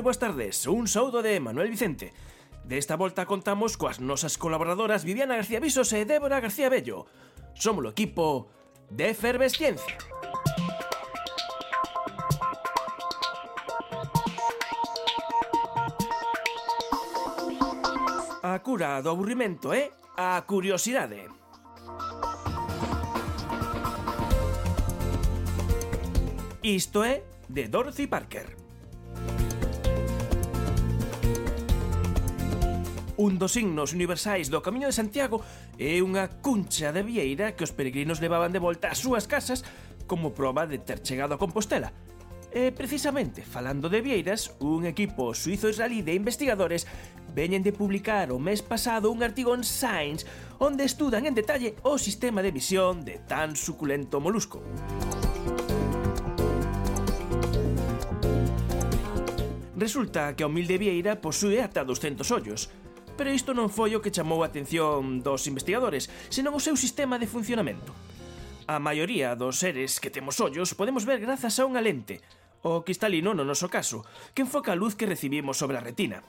Moi boas tardes, un saúdo de Manuel Vicente. Desta volta contamos coas nosas colaboradoras Viviana García Visos e Débora García Bello. Somos o equipo de Efervesciencia. A cura do aburrimento é a curiosidade. Isto é de Dorothy Parker. Un dos signos universais do Camiño de Santiago é unha cuncha de vieira que os peregrinos levaban de volta ás súas casas como proba de ter chegado a Compostela. E precisamente, falando de vieiras, un equipo suizo-israelí de investigadores veñen de publicar o mes pasado un artigo en Science onde estudan en detalle o sistema de visión de tan suculento molusco. Resulta que a humilde vieira posúe ata 200 ollos, pero isto non foi o que chamou a atención dos investigadores, senón o seu sistema de funcionamento. A maioría dos seres que temos ollos podemos ver grazas a unha lente, o cristalino no noso caso, que enfoca a luz que recibimos sobre a retina.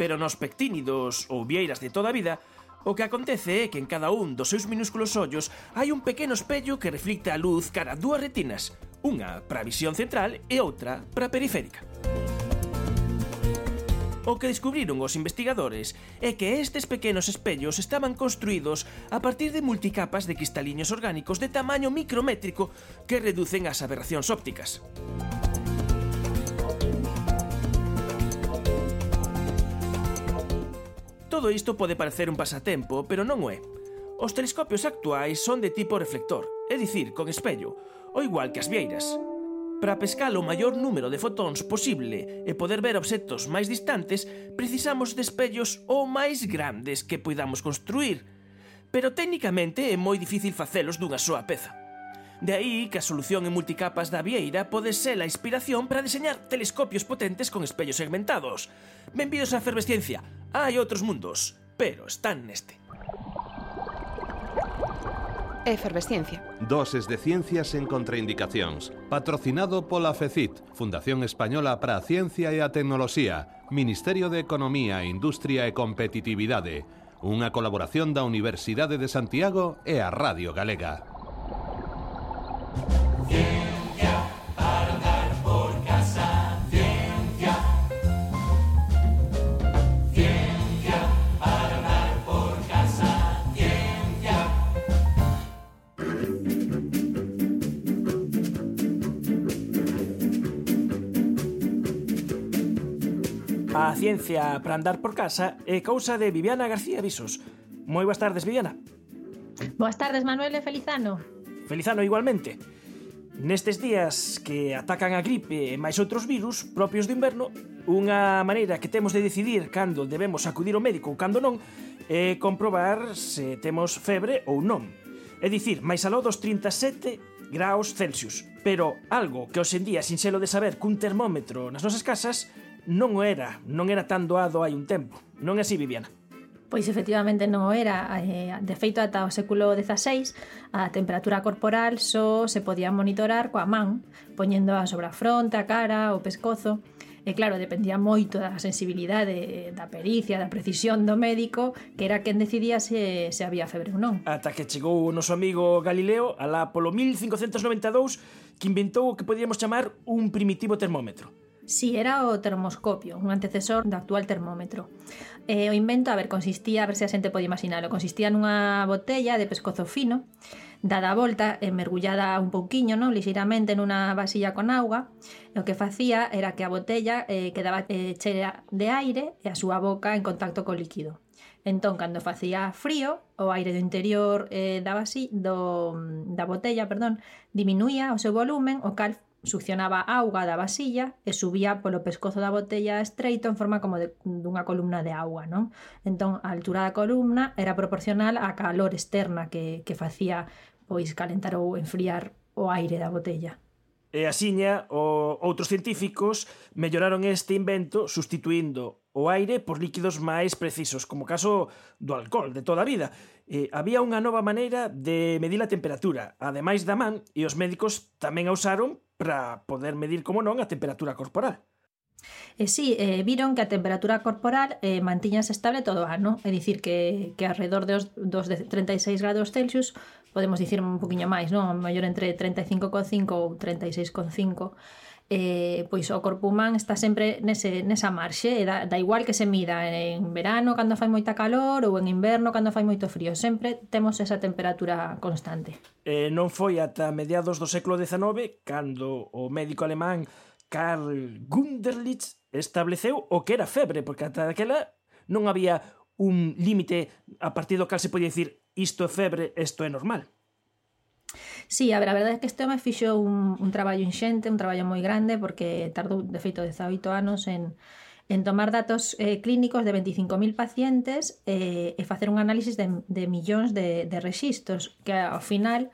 Pero nos pectínidos ou vieiras de toda a vida, o que acontece é que en cada un dos seus minúsculos ollos hai un pequeno espello que reflicta a luz cara a dúas retinas, unha para a visión central e outra para a periférica. O que descubriron os investigadores é que estes pequenos espellos estaban construídos a partir de multicapas de cristaliños orgánicos de tamaño micrométrico que reducen as aberracións ópticas. Todo isto pode parecer un pasatempo, pero non o é. Os telescopios actuais son de tipo reflector, é dicir, con espello, o igual que as vieiras. Para pescar o maior número de fotóns posible e poder ver obxectos máis distantes, precisamos de espellos o máis grandes que poidamos construir. Pero técnicamente é moi difícil facelos dunha soa peza. De aí que a solución en multicapas da Vieira pode ser a inspiración para deseñar telescopios potentes con espellos segmentados. Benvidos a efervesciencia, hai outros mundos, pero están neste. Efervesciencia. Doses de ciencias en contraindicacións. Patrocinado pola FECIT, Fundación Española para Ciencia e a Ministerio de Economía, Industria e Competitividade. Unha colaboración da Universidade de Santiago e a Radio Galega. A ciencia para andar por casa é cousa de Viviana García Visos. Moi boas tardes, Viviana. Boas tardes, Manuel e Felizano. Felizano igualmente. Nestes días que atacan a gripe e máis outros virus propios do inverno, unha maneira que temos de decidir cando debemos acudir ao médico ou cando non é comprobar se temos febre ou non. É dicir, máis aló dos 37 graus Celsius. Pero algo que hoxendía sin selo de saber cun termómetro nas nosas casas non o era, non era tan doado hai un tempo. Non é así, Viviana? Pois efectivamente non o era. Eh, de feito, ata o século XVI, a temperatura corporal só se podía monitorar coa man, poñéndoa sobre a fronte, a cara, o pescozo. E claro, dependía moito da sensibilidade, da pericia, da precisión do médico, que era quen decidía se, se había febre ou non. Ata que chegou o noso amigo Galileo, alá polo 1592, que inventou o que podíamos chamar un primitivo termómetro Si, sí, era o termoscopio, un antecesor do actual termómetro. Eh, o invento, a ver, consistía, a ver se a xente pode imaginalo, consistía nunha botella de pescozo fino, dada a volta, e mergullada un pouquiño, non? lixeiramente nunha vasilla con auga, e o que facía era que a botella eh, quedaba eh, chea de aire e a súa boca en contacto co líquido. Entón, cando facía frío, o aire do interior eh, da, vasi, do, da botella perdón, diminuía o seu volumen, o cal Succionaba auga da vasilla e subía polo pescozo da botella estreito en forma como de, dunha columna de auga, non? Entón, a altura da columna era proporcional á calor externa que, que facía pois calentar ou enfriar o aire da botella. E asiña, o, outros científicos melloraron este invento sustituindo o aire por líquidos máis precisos, como o caso do alcohol de toda a vida. E había unha nova maneira de medir a temperatura, ademais da man, e os médicos tamén a usaron para poder medir, como non, a temperatura corporal. E sí, eh, viron que a temperatura corporal eh, mantiñase estable todo o ano, é dicir que, que alrededor dos, dos 36 grados Celsius, podemos dicir un poquinho máis, non? Maior entre 35,5 ou 36,5 eh, pois o corpo humán está sempre nese, nesa marxe, e da, da igual que se mida en verano cando fai moita calor ou en inverno cando fai moito frío, sempre temos esa temperatura constante. Eh, non foi ata mediados do século XIX cando o médico alemán Karl Gunderlich estableceu o que era febre, porque ata daquela non había un límite a partir do cal se podía dicir isto é febre, isto é normal. Sí, a ver, a verdade é que este home fixo un, un traballo inxente, un traballo moi grande, porque tardou, de feito, 18 anos en, en tomar datos eh, clínicos de 25.000 pacientes eh, e facer un análisis de, de millóns de, de registros, que ao final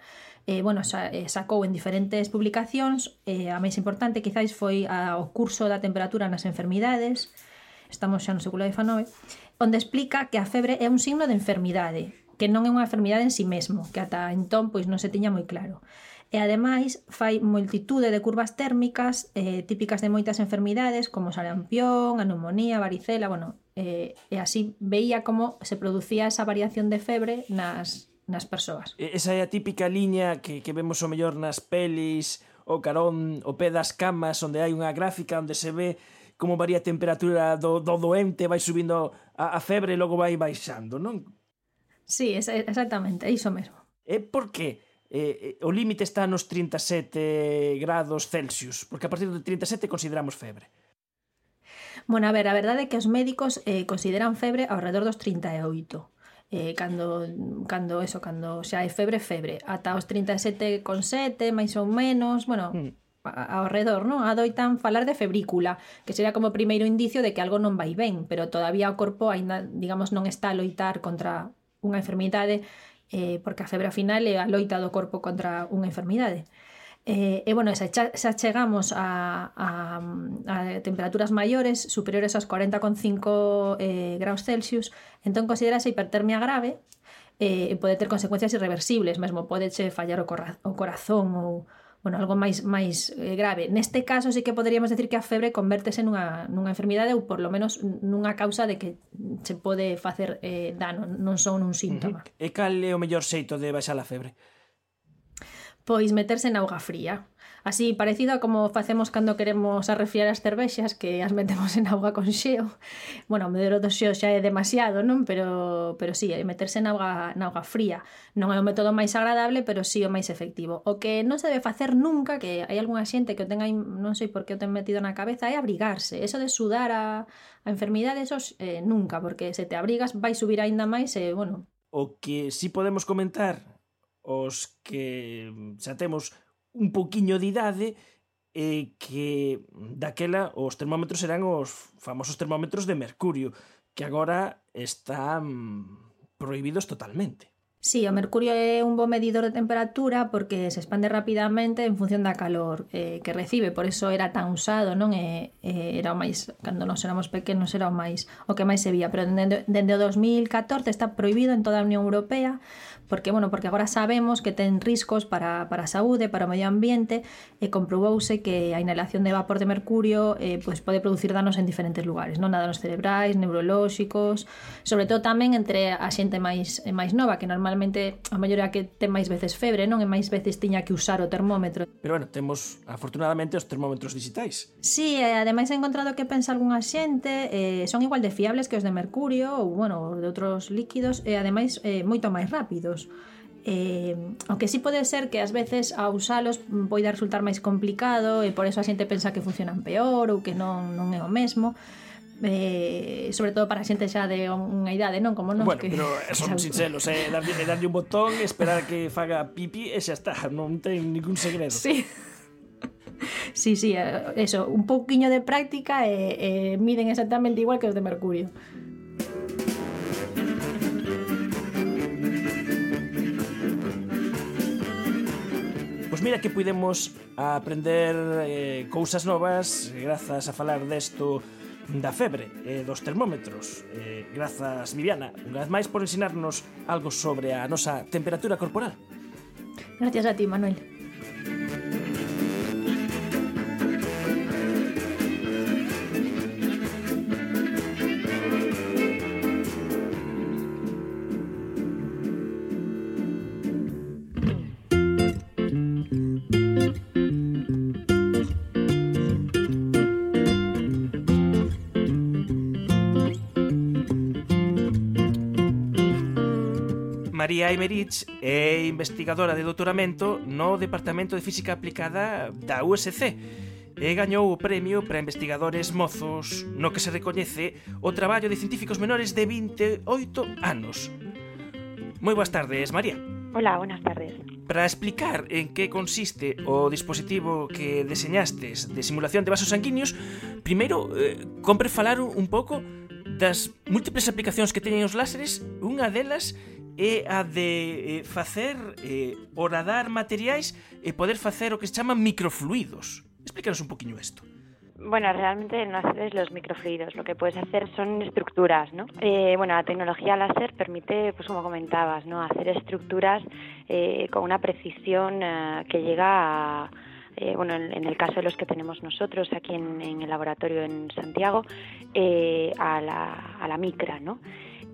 eh, bueno, sa, eh, sacou en diferentes publicacións, eh, a máis importante quizáis foi a, o curso da temperatura nas enfermidades, estamos xa no século XIX, onde explica que a febre é un signo de enfermidade, que non é unha enfermidade en si sí mesmo, que ata entón pois non se tiña moi claro. E ademais fai multitude de curvas térmicas eh, típicas de moitas enfermidades como sarampión, a neumonía, varicela, bueno, eh, e así veía como se producía esa variación de febre nas, nas persoas. Esa é a típica liña que, que vemos o mellor nas pelis, o carón, o pé das camas, onde hai unha gráfica onde se ve como varía a temperatura do, do doente, vai subindo a, a febre e logo vai baixando, non? Sí, esa, exactamente, é iso mesmo. É ¿Eh? porque eh, eh, o límite está nos 37 grados Celsius, porque a partir de 37 consideramos febre. Bueno, a ver, a verdade é que os médicos eh, consideran febre ao redor dos 38 eh, cando, cando eso, cando xa é febre, febre, ata os 37,7, máis ou menos, bueno, mm. Ao redor, non? Adoitan falar de febrícula, que sería como o primeiro indicio de que algo non vai ben, pero todavía o corpo aínda, digamos, non está a loitar contra unha enfermidade eh, porque a febre final é a loita do corpo contra unha enfermidade. Eh, e, bueno, xa, xa chegamos a, a, a temperaturas maiores, superiores aos 40,5 eh, graus Celsius, entón considerase hipertermia grave eh, e pode ter consecuencias irreversibles, mesmo pode che fallar o, corra, o corazón ou, bueno, algo máis máis eh, grave. Neste caso sí que poderíamos decir que a febre convértese nunha, nunha enfermidade ou por lo menos nunha causa de que se pode facer eh, dano, non son un síntoma. Uh -huh. E cal é o mellor xeito de baixar a febre? Pois meterse na auga fría así parecido a como facemos cando queremos arrefriar as cervexas que as metemos en auga con xeo. Bueno, o medero do xeo xa é demasiado non? Pero, pero sí, meterse en auga, na auga fría. Non é o método máis agradable pero sí o máis efectivo. O que non se debe facer nunca que hai algunha xente que o tenga non sei por que o ten metido na cabeza é abrigarse. Eso de sudar a, a enfermidade esos eh, nunca porque se te abrigas vai subir aínda máis e eh, bueno. O que si sí podemos comentar os que xa temos un poquiño de idade e que daquela os termómetros eran os famosos termómetros de mercurio, que agora están prohibidos totalmente. Sí, o mercurio é un bo medidor de temperatura porque se expande rapidamente en función da calor eh, que recibe, por eso era tan usado, non? E, eh, era o máis, cando nos éramos pequenos era o máis, o que máis se vía, pero dende, dende o 2014 está prohibido en toda a Unión Europea porque, bueno, porque agora sabemos que ten riscos para, para a saúde, para o medio ambiente, e comprobouse que a inhalación de vapor de mercurio eh, pois pode producir danos en diferentes lugares, non danos cerebrais, neurolóxicos, sobre todo tamén entre a xente máis máis nova, que normalmente a maioría que ten máis veces febre, non? E máis veces tiña que usar o termómetro. Pero bueno, temos afortunadamente os termómetros digitais. Sí, e ademais he encontrado que pensa algunha xente eh, son igual de fiables que os de mercurio ou, bueno, de outros líquidos e ademais eh, moito máis rápidos usalos. Eh, o que sí pode ser que ás veces a usalos poida resultar máis complicado e por eso a xente pensa que funcionan peor ou que non, non é o mesmo eh, sobre todo para xente xa de unha idade, non? Como non bueno, que... pero son sinceros, eh, darlle, darlle un botón, esperar que faga pipi e xa está, non ten ningún segredo. Sí. Sí, sí, eh, eso, un pouquiño de práctica e, e miden exactamente igual que os de Mercurio. Pois mira que podemos aprender eh, cousas novas grazas a falar desto da febre e eh, dos termómetros. Eh, grazas, Viviana, unha vez máis por ensinarnos algo sobre a nosa temperatura corporal. Gracias a ti, Manuel. María Aimerich é investigadora de doutoramento no Departamento de Física Aplicada da USC e gañou o premio para investigadores mozos no que se recoñece o traballo de científicos menores de 28 anos. Moi boas tardes, María. Hola, buenas tardes. Para explicar en que consiste o dispositivo que deseñastes de simulación de vasos sanguíneos, primeiro, eh, compre falar un pouco das múltiples aplicacións que teñen os láseres, unha delas é a de eh, facer eh, horadar materiais e poder facer o que se chaman microfluidos. Explícanos un poquinho isto. Bueno, realmente no haces los microfluidos, lo que puedes hacer son estructuras, ¿no? Eh, bueno, la tecnología láser permite, pues como comentabas, ¿no? Hacer estructuras eh, con una precisión eh, que llega a, eh, bueno, en, en, el caso de los que tenemos nosotros aquí en, en el laboratorio en Santiago, eh, a, la, a la micra, ¿no?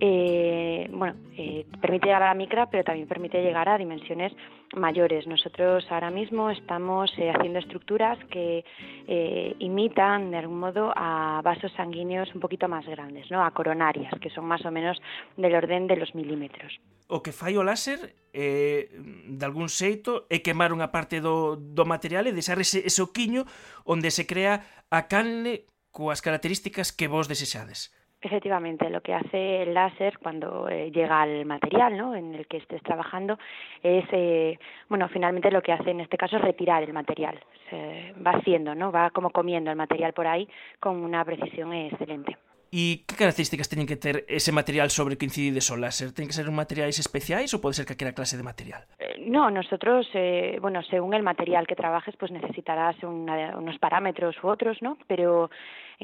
eh, bueno, eh, permite llegar a la micra, pero también permite llegar a dimensiones mayores. Nosotros ahora mismo estamos eh, haciendo estructuras que eh, imitan de algún modo a vasos sanguíneos un poquito más grandes, ¿no? a coronarias, que son más o menos del orden de los milímetros. O que fai o láser eh, de algún xeito e quemar unha parte do, do material e deixar ese, ese oquiño onde se crea a canle coas características que vos desexades. Efectivamente, lo que hace el láser cuando eh, llega al material ¿no? en el que estés trabajando es, eh, bueno, finalmente lo que hace en este caso es retirar el material. Se va haciendo, ¿no? Va como comiendo el material por ahí con una precisión excelente. E que características teñen que ter ese material sobre que incidides o láser? Ten que ser un materiais especiais ou pode ser calquera clase de material? Eh, no, nosotros, eh, bueno, según el material que trabajes, pues necesitarás una, unos parámetros u otros, ¿no? Pero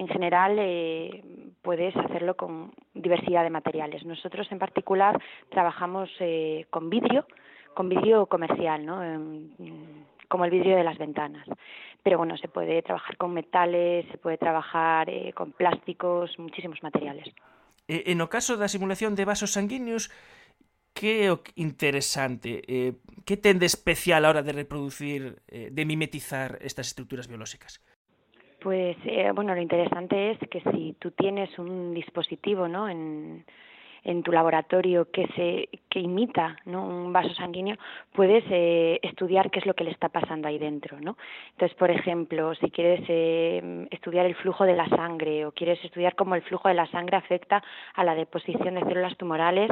en general eh, puedes hacerlo con diversidad de materiales. Nosotros en particular trabajamos eh, con vidrio, con vidrio comercial, ¿no? como el vidrio de las ventanas. Pero bueno, se puede trabajar con metales, se puede trabajar eh, con plásticos, muchísimos materiales. E, en o caso da simulación de vasos sanguíneos, que é o interesante? Que ten de especial a hora de reproducir, de mimetizar estas estructuras biolóxicas? Pues eh, bueno, lo interesante es que si tú tienes un dispositivo, ¿no? En, en tu laboratorio que se que imita ¿no? un vaso sanguíneo puedes eh, estudiar qué es lo que le está pasando ahí dentro no entonces por ejemplo si quieres eh, estudiar el flujo de la sangre o quieres estudiar cómo el flujo de la sangre afecta a la deposición de células tumorales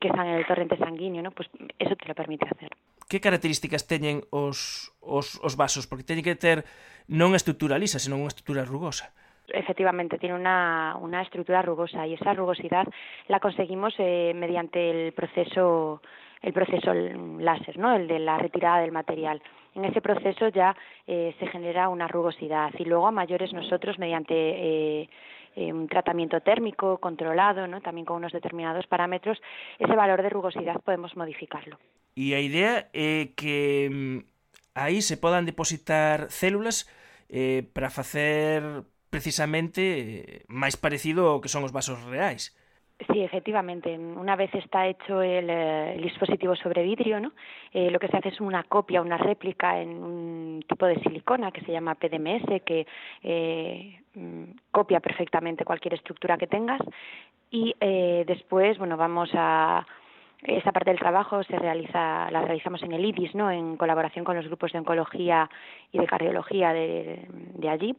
que están en el torrente sanguíneo no pues eso te lo permite hacer que características teñen os, os, os vasos? Porque teñen que ter non unha estrutura lisa, senón unha estrutura rugosa efectivamente tiene una, una estructura rugosa y esa rugosidad la conseguimos eh, mediante el proceso el proceso láser, ¿no? el de la retirada del material. En ese proceso ya eh, se genera una rugosidad y luego a mayores nosotros mediante eh, eh un tratamiento térmico controlado, ¿no? también con unos determinados parámetros, ese valor de rugosidad podemos modificarlo. Y a idea é que mm, aí se podan depositar células eh, para facer precisamente eh, máis parecido que son os vasos reais. Sí, efectivamente. Una vez está hecho el, eh, dispositivo sobre vidrio, ¿no? Eh, lo que se hace es una copia, una réplica en un tipo de silicona que se llama PDMS, que eh, mm, copia perfectamente cualquier estructura que tengas. Y eh, después, bueno, vamos a esa parte del trabajo se realiza, la realizamos en el IDIS, ¿no? En colaboración con los grupos de oncología y de cardiología de, allí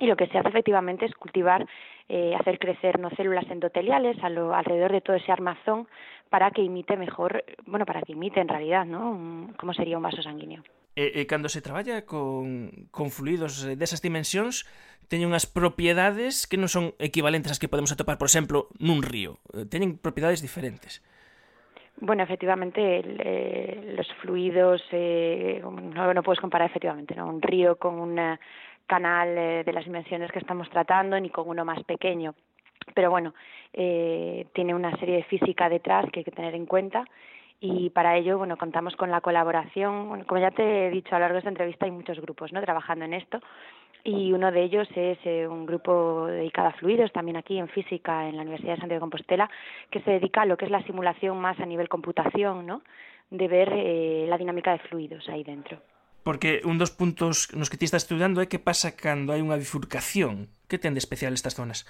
y lo que se hace efectivamente es cultivar, eh, hacer crecer no células endoteliales a lo, alrededor de todo ese armazón para que imite mejor, bueno, para que imite en realidad, ¿no? Un, como sería un vaso sanguíneo. E, e cando se traballa con, con fluidos desas dimensións, teñen unhas propiedades que non son equivalentes ás que podemos atopar, por exemplo, nun río. Teñen propiedades diferentes. Bueno, efectivamente, el, eh, los fluidos eh, no, no puedes comparar efectivamente, ¿no? Un río con una canal eh, de las dimensiones que estamos tratando ni con uno más pequeño. Pero bueno, eh, tiene una serie de física detrás que hay que tener en cuenta y para ello, bueno, contamos con la colaboración. Como ya te he dicho a lo largo de esta entrevista, hay muchos grupos, ¿no? Trabajando en esto y uno de ellos es eh, un grupo dedicado a fluidos, también aquí en física en la Universidad de Santiago de Compostela, que se dedica a lo que es la simulación más a nivel computación, ¿no? De ver eh, la dinámica de fluidos ahí dentro. Porque un dos puntos nos que ti estás estudiando é que pasa cando hai unha bifurcación. Que ten de especial estas zonas?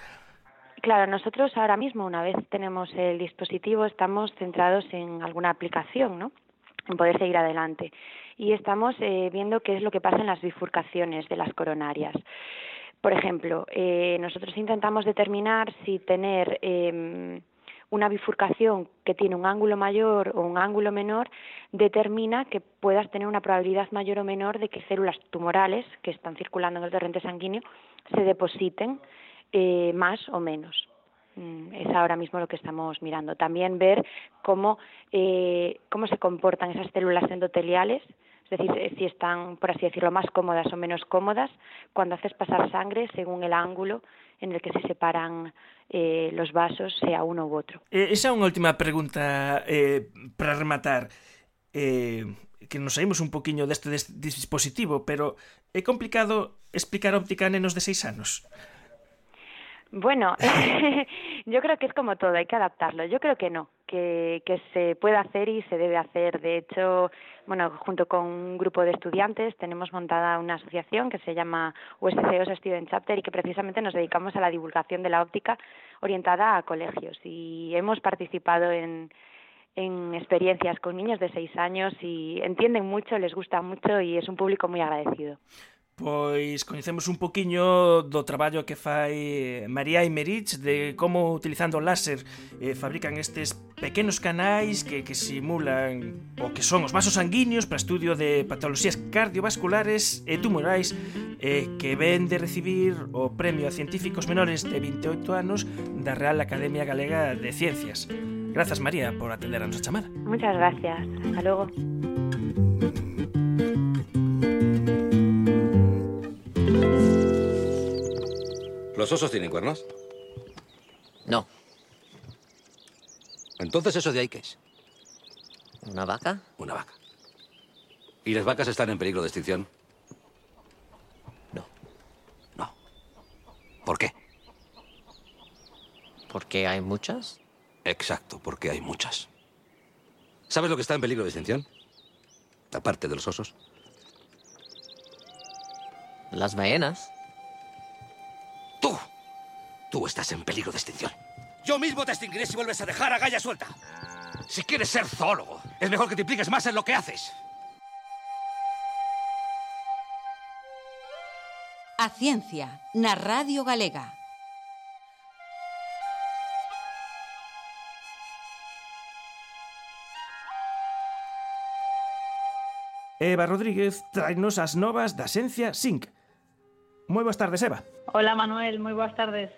Claro, nosotros ahora mismo, una vez tenemos el dispositivo, estamos centrados en alguna aplicación, ¿no? En poder seguir adelante. Y estamos eh, viendo qué es lo que pasa en las bifurcaciones de las coronarias. Por ejemplo, eh, nosotros intentamos determinar si tener eh, una bifurcación que tiene un ángulo mayor o un ángulo menor determina que puedas tener una probabilidad mayor o menor de que células tumorales que están circulando en el torrente sanguíneo se depositen eh, más o menos. Mm, es ahora mismo lo que estamos mirando. También ver cómo, eh, cómo se comportan esas células endoteliales, es decir, eh, si están, por así decirlo, más cómodas o menos cómodas cuando haces pasar sangre según el ángulo en el que se separan eh, los vasos, sea uno u otro. Eh, esa é unha última pregunta eh, para rematar. Que nos saímos un poquinho deste, deste dispositivo, pero é complicado explicar óptica a nenos de seis anos. Bueno, yo creo que es como todo, hay que adaptarlo. Yo creo que no, que, que se puede hacer y se debe hacer. De hecho, bueno, junto con un grupo de estudiantes tenemos montada una asociación que se llama USCOS Student Chapter y que precisamente nos dedicamos a la divulgación de la óptica orientada a colegios. Y hemos participado en, en experiencias con niños de seis años y entienden mucho, les gusta mucho y es un público muy agradecido. Pois coñecemos un poquiño do traballo que fai María Imerich de como utilizando láser eh, fabrican estes pequenos canais que, que simulan o que son os vasos sanguíneos para estudio de patologías cardiovasculares e tumorais eh, que ven de recibir o premio a científicos menores de 28 anos da Real Academia Galega de Ciencias. Grazas María por atender a nosa chamada. Muchas gracias. Hasta logo. ¿Los osos tienen cuernos? No. Entonces, ¿eso de ahí qué es? ¿Una vaca? Una vaca. ¿Y las vacas están en peligro de extinción? No. No. ¿Por qué? ¿Porque hay muchas? Exacto, porque hay muchas. ¿Sabes lo que está en peligro de extinción? Aparte de los osos. Las ballenas. Tú. Tú estás en peligro de extinción. Yo mismo te extinguiré si vuelves a dejar a Gaia suelta. Si quieres ser zoólogo, es mejor que te impliques más en lo que haces. A ciencia na Radio Galega. Eva Rodríguez traenos as novas da Xencia Sync. Moi boas tardes, Eva. Hola, Manuel, moi boas tardes.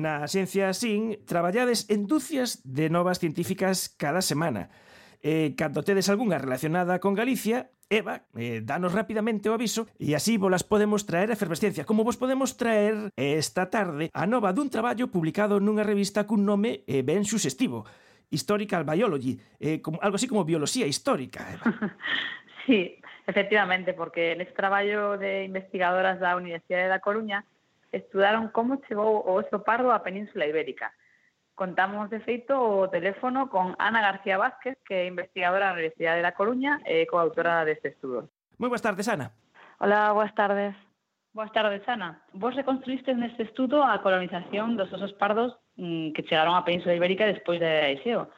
Na Ciencia Sin traballades en ducias de novas científicas cada semana E cando tedes algunha relacionada con Galicia, Eva, eh, danos rapidamente o aviso e así volas podemos traer a efervescencia como vos podemos traer eh, esta tarde a nova dun traballo publicado nunha revista cun nome eh, ben suxestivo Historical Biology, eh, como, algo así como bioloxía histórica Eva. Sí, efectivamente, porque neste traballo de investigadoras da Universidade da Coruña estudaron como chegou o oso pardo á Península Ibérica Contamos, de feito, o teléfono con Ana García Vázquez, que é investigadora na Universidade de La Coruña e coautora deste estudo. Moi boas tardes, Ana. Hola, boas tardes. Boas tardes, Ana. Vos reconstruíste neste estudo a colonización dos osos pardos mm, que chegaron á Península Ibérica despois de Aiseo.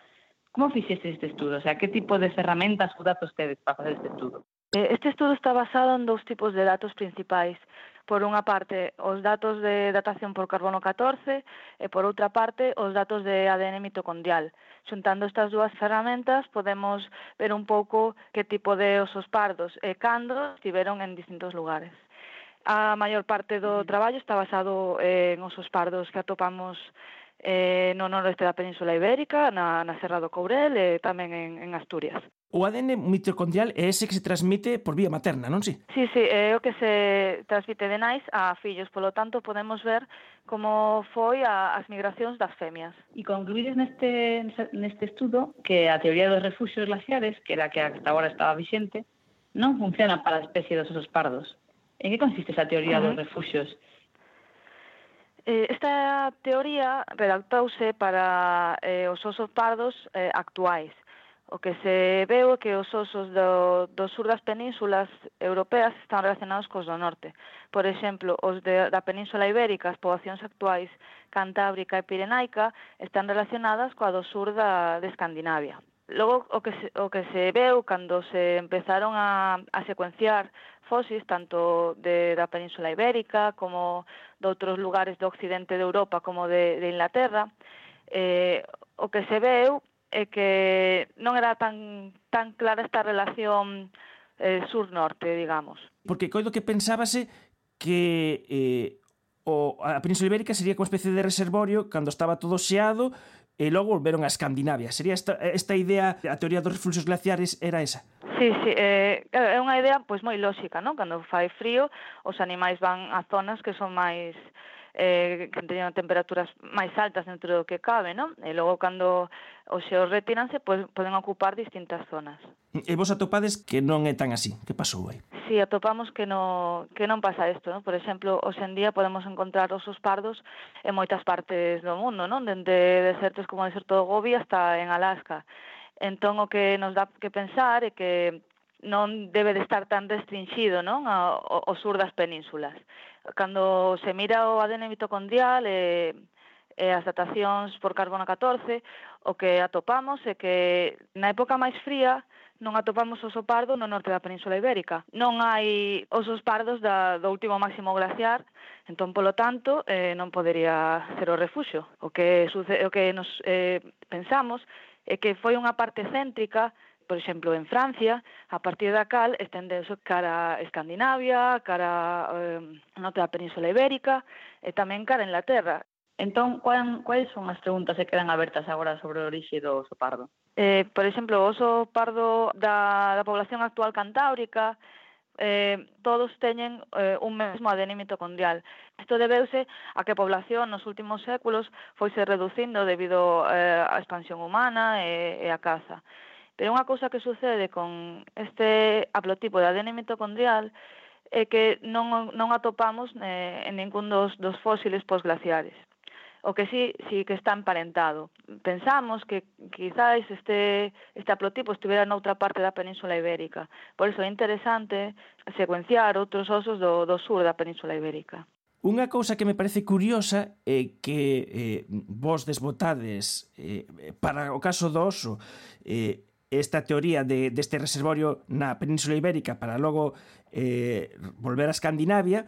Como fixestes este estudo? O sea, que tipo de ferramentas ou datos tedes para facer este estudo? Eh, este estudo está basado en dous tipos de datos principais por unha parte os datos de datación por carbono 14 e por outra parte os datos de ADN mitocondrial. Xuntando estas dúas ferramentas podemos ver un pouco que tipo de osos pardos e cando estiveron en distintos lugares. A maior parte do traballo está basado en osos pardos que atopamos eh, no noroeste da Península Ibérica, na, na Serra do Courel e tamén en, en Asturias. O ADN mitocondrial é ese que se transmite por vía materna, non si? Sí, sí, é o que se transmite de nais a fillos, polo tanto podemos ver como foi a, as migracións das femias. E concluídes neste, neste estudo que a teoría dos refugios glaciares, que era a que hasta agora estaba vixente, non funciona para a especie dos osos pardos. En que consiste esa teoría uh -huh. dos refugios? Eh, esta teoría redactouse para eh, os osos pardos eh, actuais O que se veu é que os osos do, do sur das penínsulas europeas están relacionados cos do norte. Por exemplo, os de, da península ibérica, as poboacións actuais cantábrica e pirenaica, están relacionadas coa do sur da, de Escandinavia. Logo, o que, se, o que se veu cando se empezaron a, a secuenciar fósis tanto de, da península ibérica como de outros lugares do occidente de Europa como de, de Inglaterra, eh, o que se veu é que non era tan, tan clara esta relación eh, sur-norte, digamos. Porque coido que pensábase que eh, o, a Península Ibérica sería como especie de reservorio cando estaba todo xeado e logo volveron a Escandinavia. Sería esta, esta idea, a teoría dos refluxos glaciares era esa? Sí, sí, eh, é unha idea pois moi lóxica, non? Cando fai frío, os animais van a zonas que son máis eh, que teñen temperaturas máis altas dentro do que cabe, non? E logo cando os xeos retiranse, pois poden ocupar distintas zonas. E vos atopades que non é tan así. Que pasou aí? Si, sí, atopamos que, no, que non pasa isto, non? Por exemplo, hoxendía podemos encontrar osos pardos en moitas partes do mundo, non? Dende desertos como o deserto do Gobi hasta en Alaska. Entón, o que nos dá que pensar é que non debe de estar tan restringido non? Ao, ao sur das penínsulas. Cando se mira o ADN mitocondrial e, e as datacións por carbono 14, o que atopamos é que na época máis fría non atopamos oso pardo no norte da Península Ibérica. Non hai osos pardos da, do último máximo glaciar, entón, polo tanto, eh, non podería ser o refuxo. O que, suce, o que nos eh, pensamos é que foi unha parte céntrica por exemplo, en Francia, a partir da cal estendeuse cara a Escandinavia, cara eh, norte da Península Ibérica e tamén cara a Inglaterra. Entón, cuán, quais son as preguntas que quedan abertas agora sobre o orixe do oso pardo? Eh, por exemplo, o oso pardo da, da población actual cantábrica, eh, todos teñen eh, un mesmo ADN mitocondrial. Isto debeuse a que a población nos últimos séculos foise reducindo debido eh, á expansión humana e, e a caza. Pero unha cousa que sucede con este haplotipo de ADN mitocondrial é que non, non atopamos eh, en ningún dos, dos fósiles posglaciares. O que sí, sí que está emparentado. Pensamos que quizáis este, este haplotipo estivera noutra parte da península ibérica. Por iso é interesante secuenciar outros osos do, do sur da península ibérica. Unha cousa que me parece curiosa é que eh, vos desbotades eh, para o caso do oso eh, esta teoría de, deste reservorio na Península Ibérica para logo eh, volver a Escandinavia,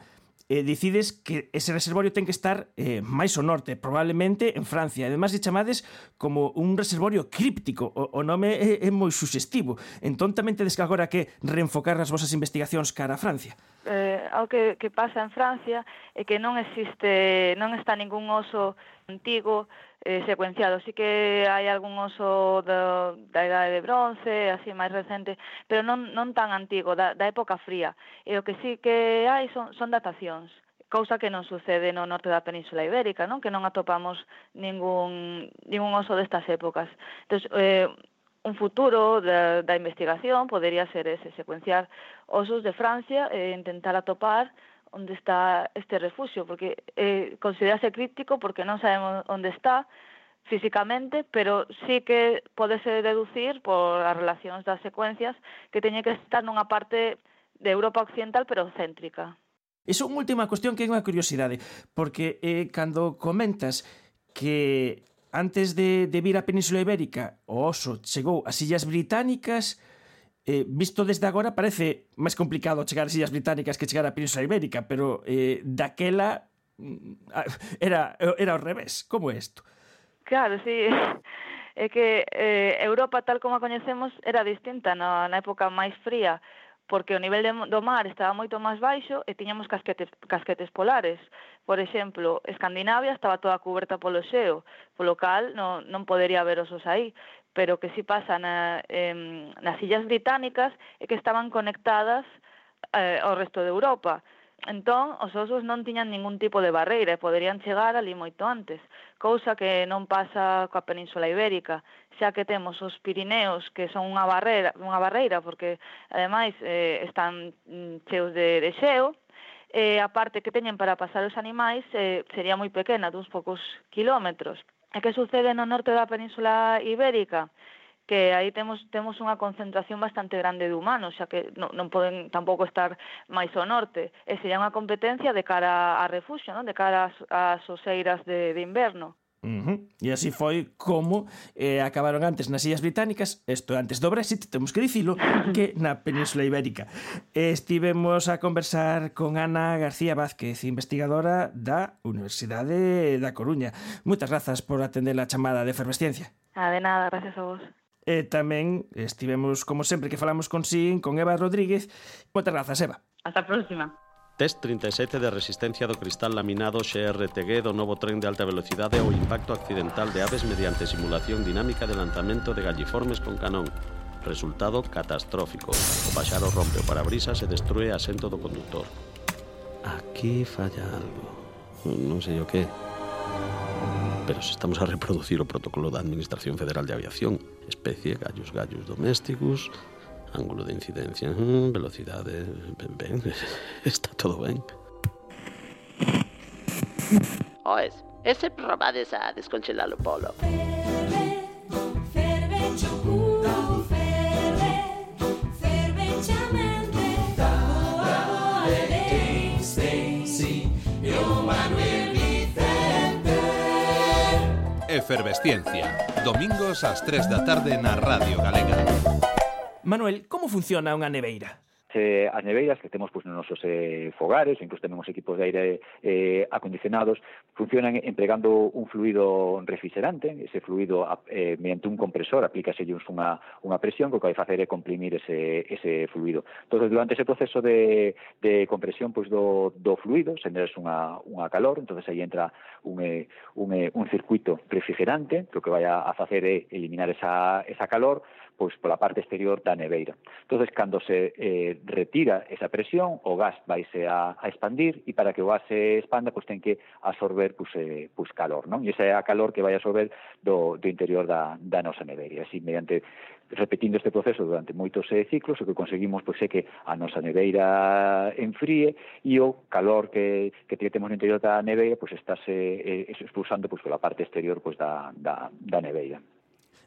eh, decides que ese reservorio ten que estar eh, máis ao norte, probablemente en Francia. Ademais, de chamades como un reservorio críptico, o, o nome é, é moi suxestivo. Entón, tamén tedes que agora que reenfocar as vosas investigacións cara a Francia. Eh, ao que, que pasa en Francia é que non existe, non está ningún oso antigo eh, secuenciado. Sí que hai algún oso da, da idade de bronce, así máis recente, pero non, non tan antigo, da, da época fría. Eh, e o que sí que hai son, son datacións cousa que non sucede no norte da península ibérica, non? Que non atopamos ningún, ningún oso destas épocas. Entón, eh, un futuro da, da investigación podería ser ese, secuenciar osos de Francia e intentar atopar onde está este refuxio, porque eh, considerase crítico porque non sabemos onde está físicamente, pero sí que podese deducir por as relacións das secuencias que teñe que estar nunha parte de Europa Occidental pero céntrica. Iso unha última cuestión que é unha curiosidade, porque eh, cando comentas que antes de, de vir á Península Ibérica o oso chegou ás Illas Británicas, eh, visto desde agora parece máis complicado chegar ás Illas Británicas que chegar á Península Ibérica, pero eh, daquela mm, ah, era, era ao revés. Como é isto? Claro, sí. É que eh, Europa, tal como a coñecemos, era distinta na, na época máis fría, porque o nivel de, do mar estaba moito máis baixo e tiñamos casquetes, casquetes polares. Por exemplo, Escandinavia estaba toda coberta polo xeo, polo cal non, non podería ver osos aí pero que si pasa na, eh, nas illas británicas é que estaban conectadas eh, ao resto de Europa. Entón, os osos non tiñan ningún tipo de barreira e poderían chegar ali moito antes, cousa que non pasa coa Península Ibérica, xa que temos os Pirineos que son unha barreira, unha barreira porque ademais eh, están mm, cheos de, de xeo, eh, a parte que teñen para pasar os animais eh, sería moi pequena, duns poucos quilómetros. E que sucede no norte da península ibérica? que aí temos temos unha concentración bastante grande de humanos, xa que non, non poden tampouco estar máis ao norte. E sería unha competencia de cara a refugio, non? de cara ás, ás oseiras de, de inverno. Uh -huh. E así foi como eh, acabaron antes nas Illas Británicas, isto antes do Brexit, temos que dicilo, que na Península Ibérica. Estivemos a conversar con Ana García Vázquez, investigadora da Universidade da Coruña. Moitas grazas por atender a chamada de efervesciencia. Ah, de nada, gracias a vos. E tamén estivemos, como sempre que falamos con Sin, con Eva Rodríguez. Moitas grazas, Eva. Hasta a próxima. Test 37 de resistencia do cristal laminado XRTG do novo tren de alta velocidade ou impacto accidental de aves mediante simulación dinámica de lanzamento de galliformes con canón. Resultado catastrófico. O paxaro rompe o parabrisas e destrue asento do conductor. Aquí falla algo. Non sei o que. Pero se estamos a reproducir o protocolo da Administración Federal de Aviación, especie gallos gallos domésticos, ángulo de incidencia, mm, velocidade, ben, ben, está todo ben. Oes, ese probades a descongelar o polo. Efervesciencia. Domingos ás 3 da tarde na Radio Galega. Manuel, como funciona unha neveira? eh, as neveiras que temos pois, nos nosos eh, fogares, incluso temos equipos de aire eh, acondicionados, funcionan empregando un fluido refrigerante, ese fluido eh, mediante un compresor, aplícase unha, unha presión que o que vai facer é comprimir ese, ese fluido. Entón, durante ese proceso de, de compresión pois, do, do fluido, se unha, unha calor, entonces aí entra un, eh, un, eh, un circuito refrigerante, que o que vai a, a facer é eliminar esa, esa calor, pois pola parte exterior da neveira. Entonces cando se eh, retira esa presión, o gas vaise a, a expandir e para que o gas se expanda, pois ten que absorber pois, eh, pois calor, non? E esa é a calor que vai absorber do, do interior da, da nosa neveira. Así, mediante repetindo este proceso durante moitos eh, ciclos, o que conseguimos pois é que a nosa neveira enfríe e o calor que, que temos no interior da neveira pois estáse eh, expulsando pois, pola parte exterior pois, da, da, da neveira.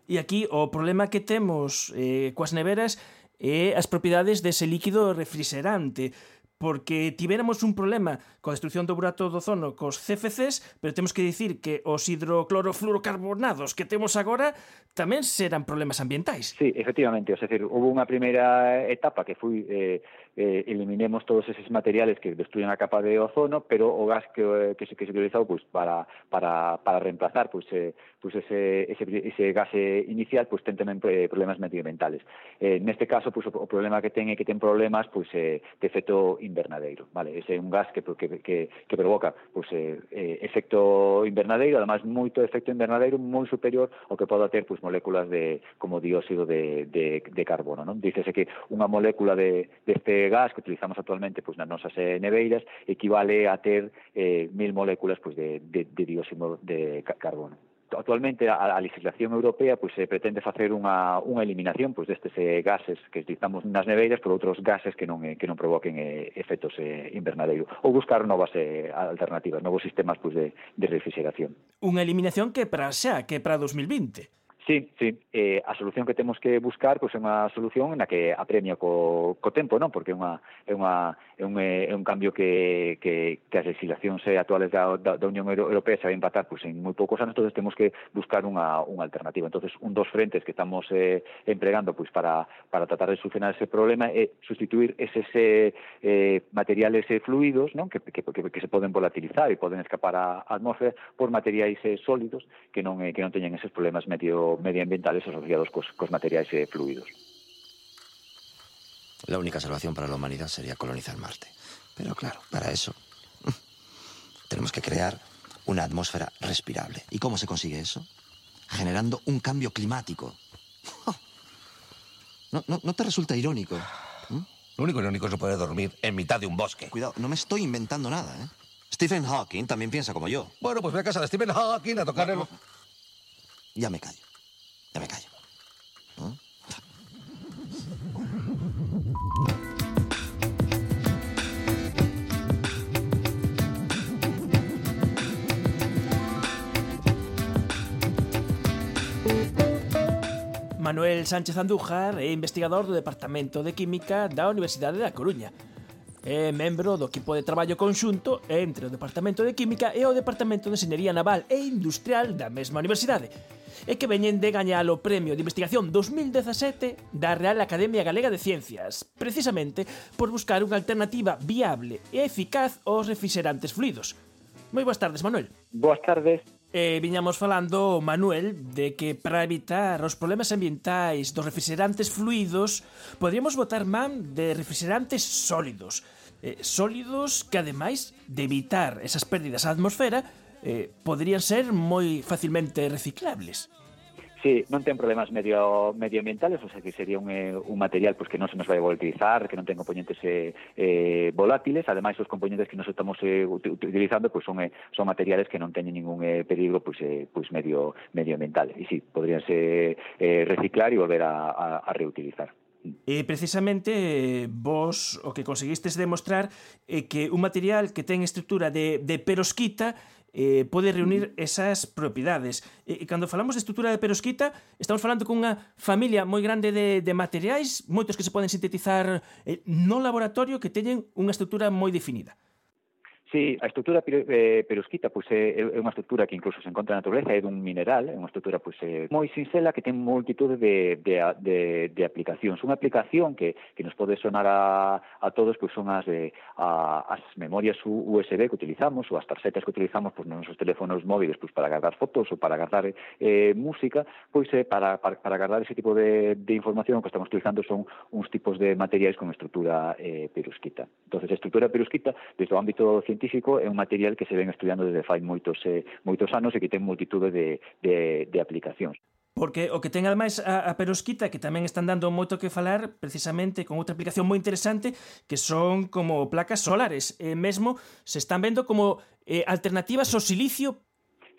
E aquí o problema que temos eh, coas neveras é as propiedades dese líquido refrigerante porque tivéramos un problema coa destrucción do burato do ozono cos CFCs, pero temos que dicir que os hidroclorofluorocarbonados que temos agora tamén serán problemas ambientais. Sí, efectivamente, Es decir, houve unha primeira etapa que foi eh, eh, eliminemos todos eses materiales que destruyen a capa de ozono, pero o gas que, eh, que, se, que se utilizou pues, para, para, para reemplazar pues, eh, pues ese, ese, ese gas eh, inicial pues ten tamén eh, problemas medioambientales. Eh, neste caso, pues, o problema que ten é que ten problemas pues, eh, de efecto invernadeiro. Vale? Ese é un gas que, que, que, que provoca pues, eh, eh, efecto invernadeiro, además moito efecto invernadeiro moi superior ao que poda ter pues, moléculas de, como dióxido de, de, de carbono. Non? Dícese que unha molécula de, deste de gas que utilizamos actualmente pues, nas nosas eh, neveiras equivale a ter eh, mil moléculas pues, de, de, de dióxido de carbono actualmente a, a legislación europea pois se pretende facer unha, unha eliminación pois destes eh, gases que utilizamos nas neveiras por outros gases que non eh, que non provoquen eh, efectos eh, invernadeiro ou buscar novas eh, alternativas, novos sistemas pois de, de refrigeración. Unha eliminación que para xa, que para 2020. Sí, sí. Eh, a solución que temos que buscar pois, é unha solución na que apremia co, co tempo, non? Porque é, unha, é, unha, é, un, é un cambio que, que, que as legislacións actuales da, da, da Unión Europea se vai empatar pois, en moi poucos anos, entonces temos que buscar unha, unha alternativa. entonces un dos frentes que estamos eh, empregando pois, para, para tratar de solucionar ese problema é sustituir eses eh, eh materiales eh, fluidos non? Que, que, que, que se poden volatilizar e poden escapar á atmósfera por materiais eh, sólidos que non, eh, que non teñen eses problemas medio medioambientales asociados cos, cos materiais eh, fluidos. La única salvación para la humanidad sería colonizar Marte. Pero claro, para eso tenemos que crear una atmósfera respirable. ¿Y cómo se consigue eso? Generando un cambio climático. ¿No, no, no te resulta irónico? ¿Mm? Lo único irónico es no poder dormir en mitad de un bosque. Cuidado, no me estoy inventando nada, ¿eh? Stephen Hawking también piensa como yo. Bueno, pues voy a casa de Stephen Hawking a tocar el... Ya me callo. Me callo. ¿No? Manuel Sánchez Andújar é investigador do Departamento de Química da Universidade da Coruña. É membro do equipo de traballo conxunto entre o Departamento de Química e o Departamento de Enxeñería Naval e Industrial da mesma universidade e que veñen de gañar o Premio de Investigación 2017 da Real Academia Galega de Ciencias, precisamente por buscar unha alternativa viable e eficaz aos refrigerantes fluidos. Moi boas tardes, Manuel. Boas tardes eh, viñamos falando, Manuel, de que para evitar os problemas ambientais dos refrigerantes fluidos, podríamos botar man de refrigerantes sólidos. Eh, sólidos que, ademais de evitar esas pérdidas á atmosfera, eh, poderían ser moi facilmente reciclables. Sí, non ten problemas medio medioambientales, o sea que sería un, eh, un material pues, que non se nos vai volatilizar, que non ten componentes eh, eh, volátiles, ademais os componentes que nos estamos eh, utilizando pues, son, eh, son materiales que non teñen ningún eh, peligro pues, eh, pues medio medioambiental, e sí, podríanse eh, reciclar e volver a, a, a reutilizar. E precisamente vos o que conseguistes demostrar é que un material que ten estrutura de, de perosquita eh, pode reunir esas propiedades. E, e cando falamos de estrutura de perosquita, estamos falando cunha familia moi grande de, de materiais, moitos que se poden sintetizar eh, no laboratorio que teñen unha estrutura moi definida. Sí, a estrutura eh, perusquita pois é, eh, é unha estrutura que incluso se encontra na natureza, é dun mineral, é unha estrutura pois é eh, moi sinxela que ten multitud de, de, de, de aplicacións. Unha aplicación que, que nos pode sonar a, a todos pois son as, de, a, as memorias USB que utilizamos ou as tarxetas que utilizamos pois, nos nosos teléfonos móviles pois, para guardar fotos ou para guardar eh, música, pois é para, para, para guardar ese tipo de, de información que estamos utilizando son uns tipos de materiais con estrutura eh, perusquita. Entonces, a estrutura perusquita, desde o ámbito científico, científico é un material que se ven estudiando desde fai moitos, eh, moitos anos e que ten multitude de, de, de aplicacións. Porque o que ten ademais a, a perosquita que tamén están dando moito que falar precisamente con outra aplicación moi interesante que son como placas solares. E eh, mesmo se están vendo como eh, alternativas ao silicio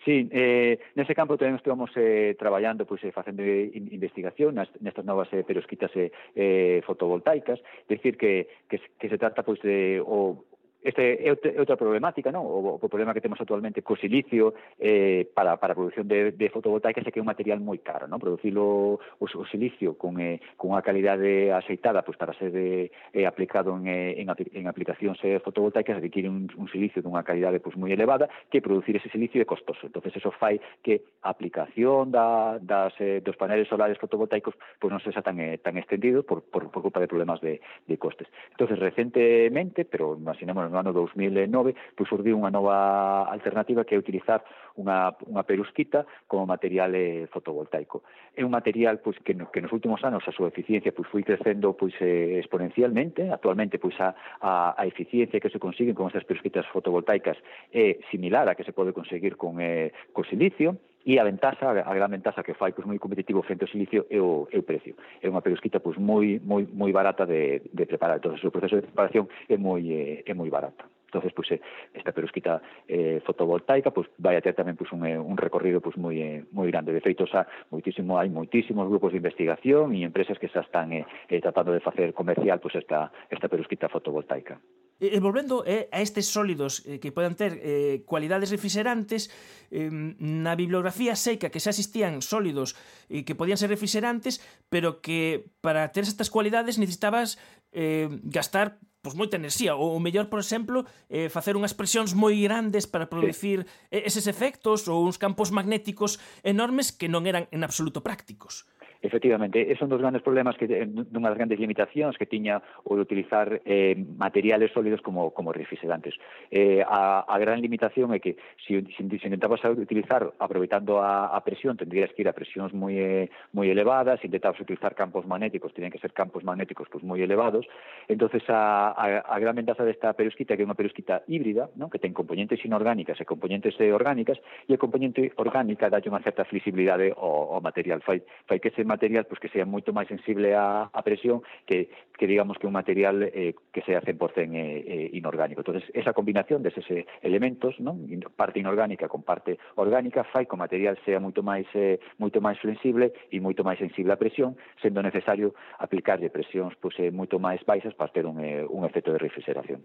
Sí, eh, nese campo tamén estamos eh, traballando, pois, eh, facendo in investigación nas, nestas novas eh, perosquitas eh, eh fotovoltaicas, decir que, que, que se trata pois, de o, Este é outra problemática, non? O, o problema que temos actualmente co silicio eh, para, para a produción de, de fotovoltaicas é que é un material moi caro, non? Producilo o, o silicio con, eh, con unha calidade aceitada pois, para ser eh, aplicado en, eh, en, en aplicacións eh, fotovoltaicas requiere un, un silicio dunha calidade pois, moi elevada que producir ese silicio é costoso. entonces eso fai que a aplicación da, das, eh, dos paneles solares fotovoltaicos pois, non sexa tan, eh, tan extendido por, por, por culpa de problemas de, de costes. entonces recentemente, pero imaginemos no ano 2009, pois surdiu unha nova alternativa que é utilizar unha, unha perusquita como material eh, fotovoltaico. É un material pois, que, no, que nos últimos anos a súa eficiencia pois, foi crecendo pois, eh, exponencialmente, actualmente pois, a, a, a eficiencia que se consigue con estas perusquitas fotovoltaicas é similar a que se pode conseguir con, eh, co silicio, E a ventaxa, a gran ventaxa que fai pois, moi competitivo frente ao silicio é o, é o precio. É unha perusquita pois, moi, moi, moi barata de, de preparar. Entón, o proceso de preparación é moi, é, é moi barata. Entonces, pois pues, eh, esta perusquita eh, fotovoltaica pois pues, vai a ter tamén pois un, eh, un recorrido pois moi eh, moi grande. De feito, xa moitísimo hai moitísimos grupos de investigación e empresas que xa están eh, eh tratando de facer comercial pois esta esta perusquita fotovoltaica. E, e volvendo eh, a estes sólidos eh, que poden ter eh, cualidades refrigerantes, eh, na bibliografía seca que xa existían sólidos eh, que podían ser refrigerantes, pero que para ter estas cualidades necesitabas eh, gastar pois moita enerxía ou o mellor, por exemplo, eh, facer unhas presións moi grandes para producir sí. eses efectos ou uns campos magnéticos enormes que non eran en absoluto prácticos. Efectivamente, esos dos grandes problemas que eh, dunha das grandes limitacións que tiña o de utilizar eh, materiales sólidos como, como refrigerantes. Eh, a, a gran limitación é que se si, si, si intentabas utilizar aproveitando a, a presión, tendrías que ir a presións moi, eh, moi elevadas, se intentabas utilizar campos magnéticos, tenían que ser campos magnéticos pues, moi elevados. entonces a, a, a gran ventaza desta perusquita que é unha perusquita híbrida, ¿no? que ten componentes inorgánicas e componentes eh, orgánicas, e a componente orgánica dá unha certa flexibilidade ao, ao material, fai, fai que se material pois que sea moito máis sensible á, á presión que, que digamos que un material eh, que sea 100% eh, eh, inorgánico. Entonces, esa combinación deses eh, elementos, non? parte inorgánica con parte orgánica, fai que o material sea moito máis eh, moito máis flexible e moito máis sensible á presión, sendo necesario aplicarlle presións pois, eh, moito máis baixas para ter un, eh, un efecto de refrigeración.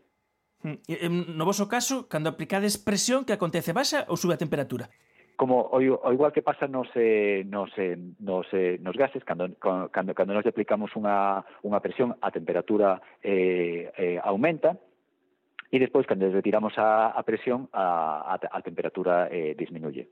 Hmm. No vosso caso, cando aplicades presión, que acontece baixa ou sube a temperatura? como o, o igual que pasa nos eh, nos eh, nos, eh, nos gases cando cando cando nos aplicamos unha unha presión a temperatura eh, eh, aumenta e despois cando retiramos a, a presión a, a, a temperatura eh, disminuye.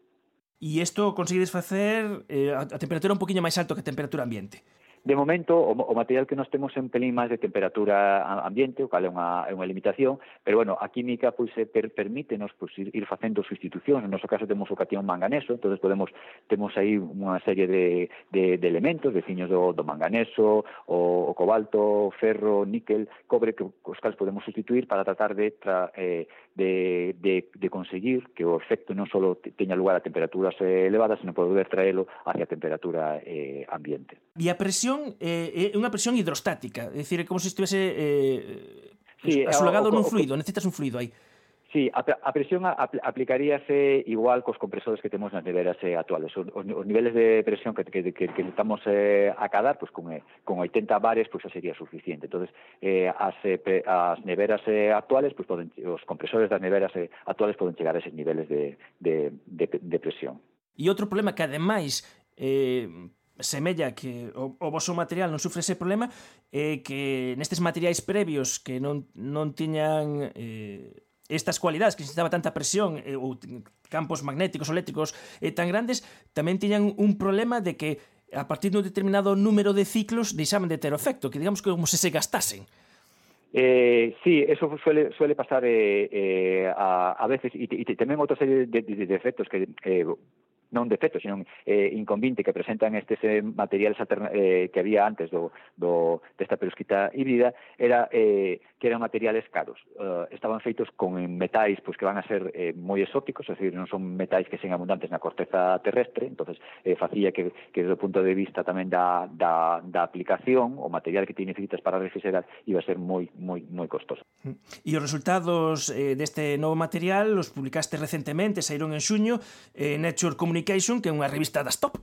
E isto conseguides facer eh, a, a temperatura un poquinho máis alto que a temperatura ambiente. De momento, o, o material que nós temos é un pelín máis de temperatura ambiente, o cal é unha, é unha limitación, pero, bueno, a química pois, per, permítenos pois, ir, ir facendo sustitucións. No noso caso temos o catión manganeso, entonces podemos temos aí unha serie de, de, de elementos, veciños do, do manganeso, o, o cobalto, ferro, níquel, cobre, que os cales podemos sustituir para tratar de tra, eh, de, de, de conseguir que o efecto non só teña lugar a temperaturas eh, elevadas, senón poder traelo hacia a temperatura eh, ambiente. E a presión eh, é unha presión hidrostática, é dicir, como se estivese eh, sí, eh, asolagado nun fluido, necesitas un fluido aí. Sí, a, a presión apl aplicaríase igual cos compresores que temos nas neveras eh, actuales. Os, os, os niveles de presión que, que, que, que estamos eh, a cadar, pues, con, eh, con 80 bares, pues, sería suficiente. Entonces, eh, as, eh, as neveras eh, actuales, pues, poden, os compresores das neveras eh, actuales poden chegar a esos niveles de, de, de, de presión. E outro problema que, ademais, eh, semella que o, o vosso material non sufre ese problema é eh, que nestes materiais previos que non, non tiñan eh, estas cualidades que necesitaba tanta presión eh, ou campos magnéticos ou eléctricos eh, tan grandes, tamén tiñan un problema de que a partir dun determinado número de ciclos deixaban de ter o efecto, que digamos que como se se gastasen. Eh, sí, eso suele, suele pasar eh, eh, a, a veces y, y también otra serie de, de, de efectos que eh, non defectos, senón eh, inconvinte que presentan estes eh, materiales eh, que había antes do, do, desta perusquita híbrida, era eh, que eran materiales caros. Uh, estaban feitos con metais pois, que van a ser eh, moi exóticos, é dicir, non son metais que sen abundantes na corteza terrestre, entonces eh, facía que, que desde o punto de vista tamén da, da, da aplicación, o material que ti necesitas para refrigerar, iba a ser moi, moi, moi costoso. Mm. E os resultados eh, deste novo material os publicaste recentemente, saíron en xuño, eh, Nature Communication Communication, que é unha revista das top.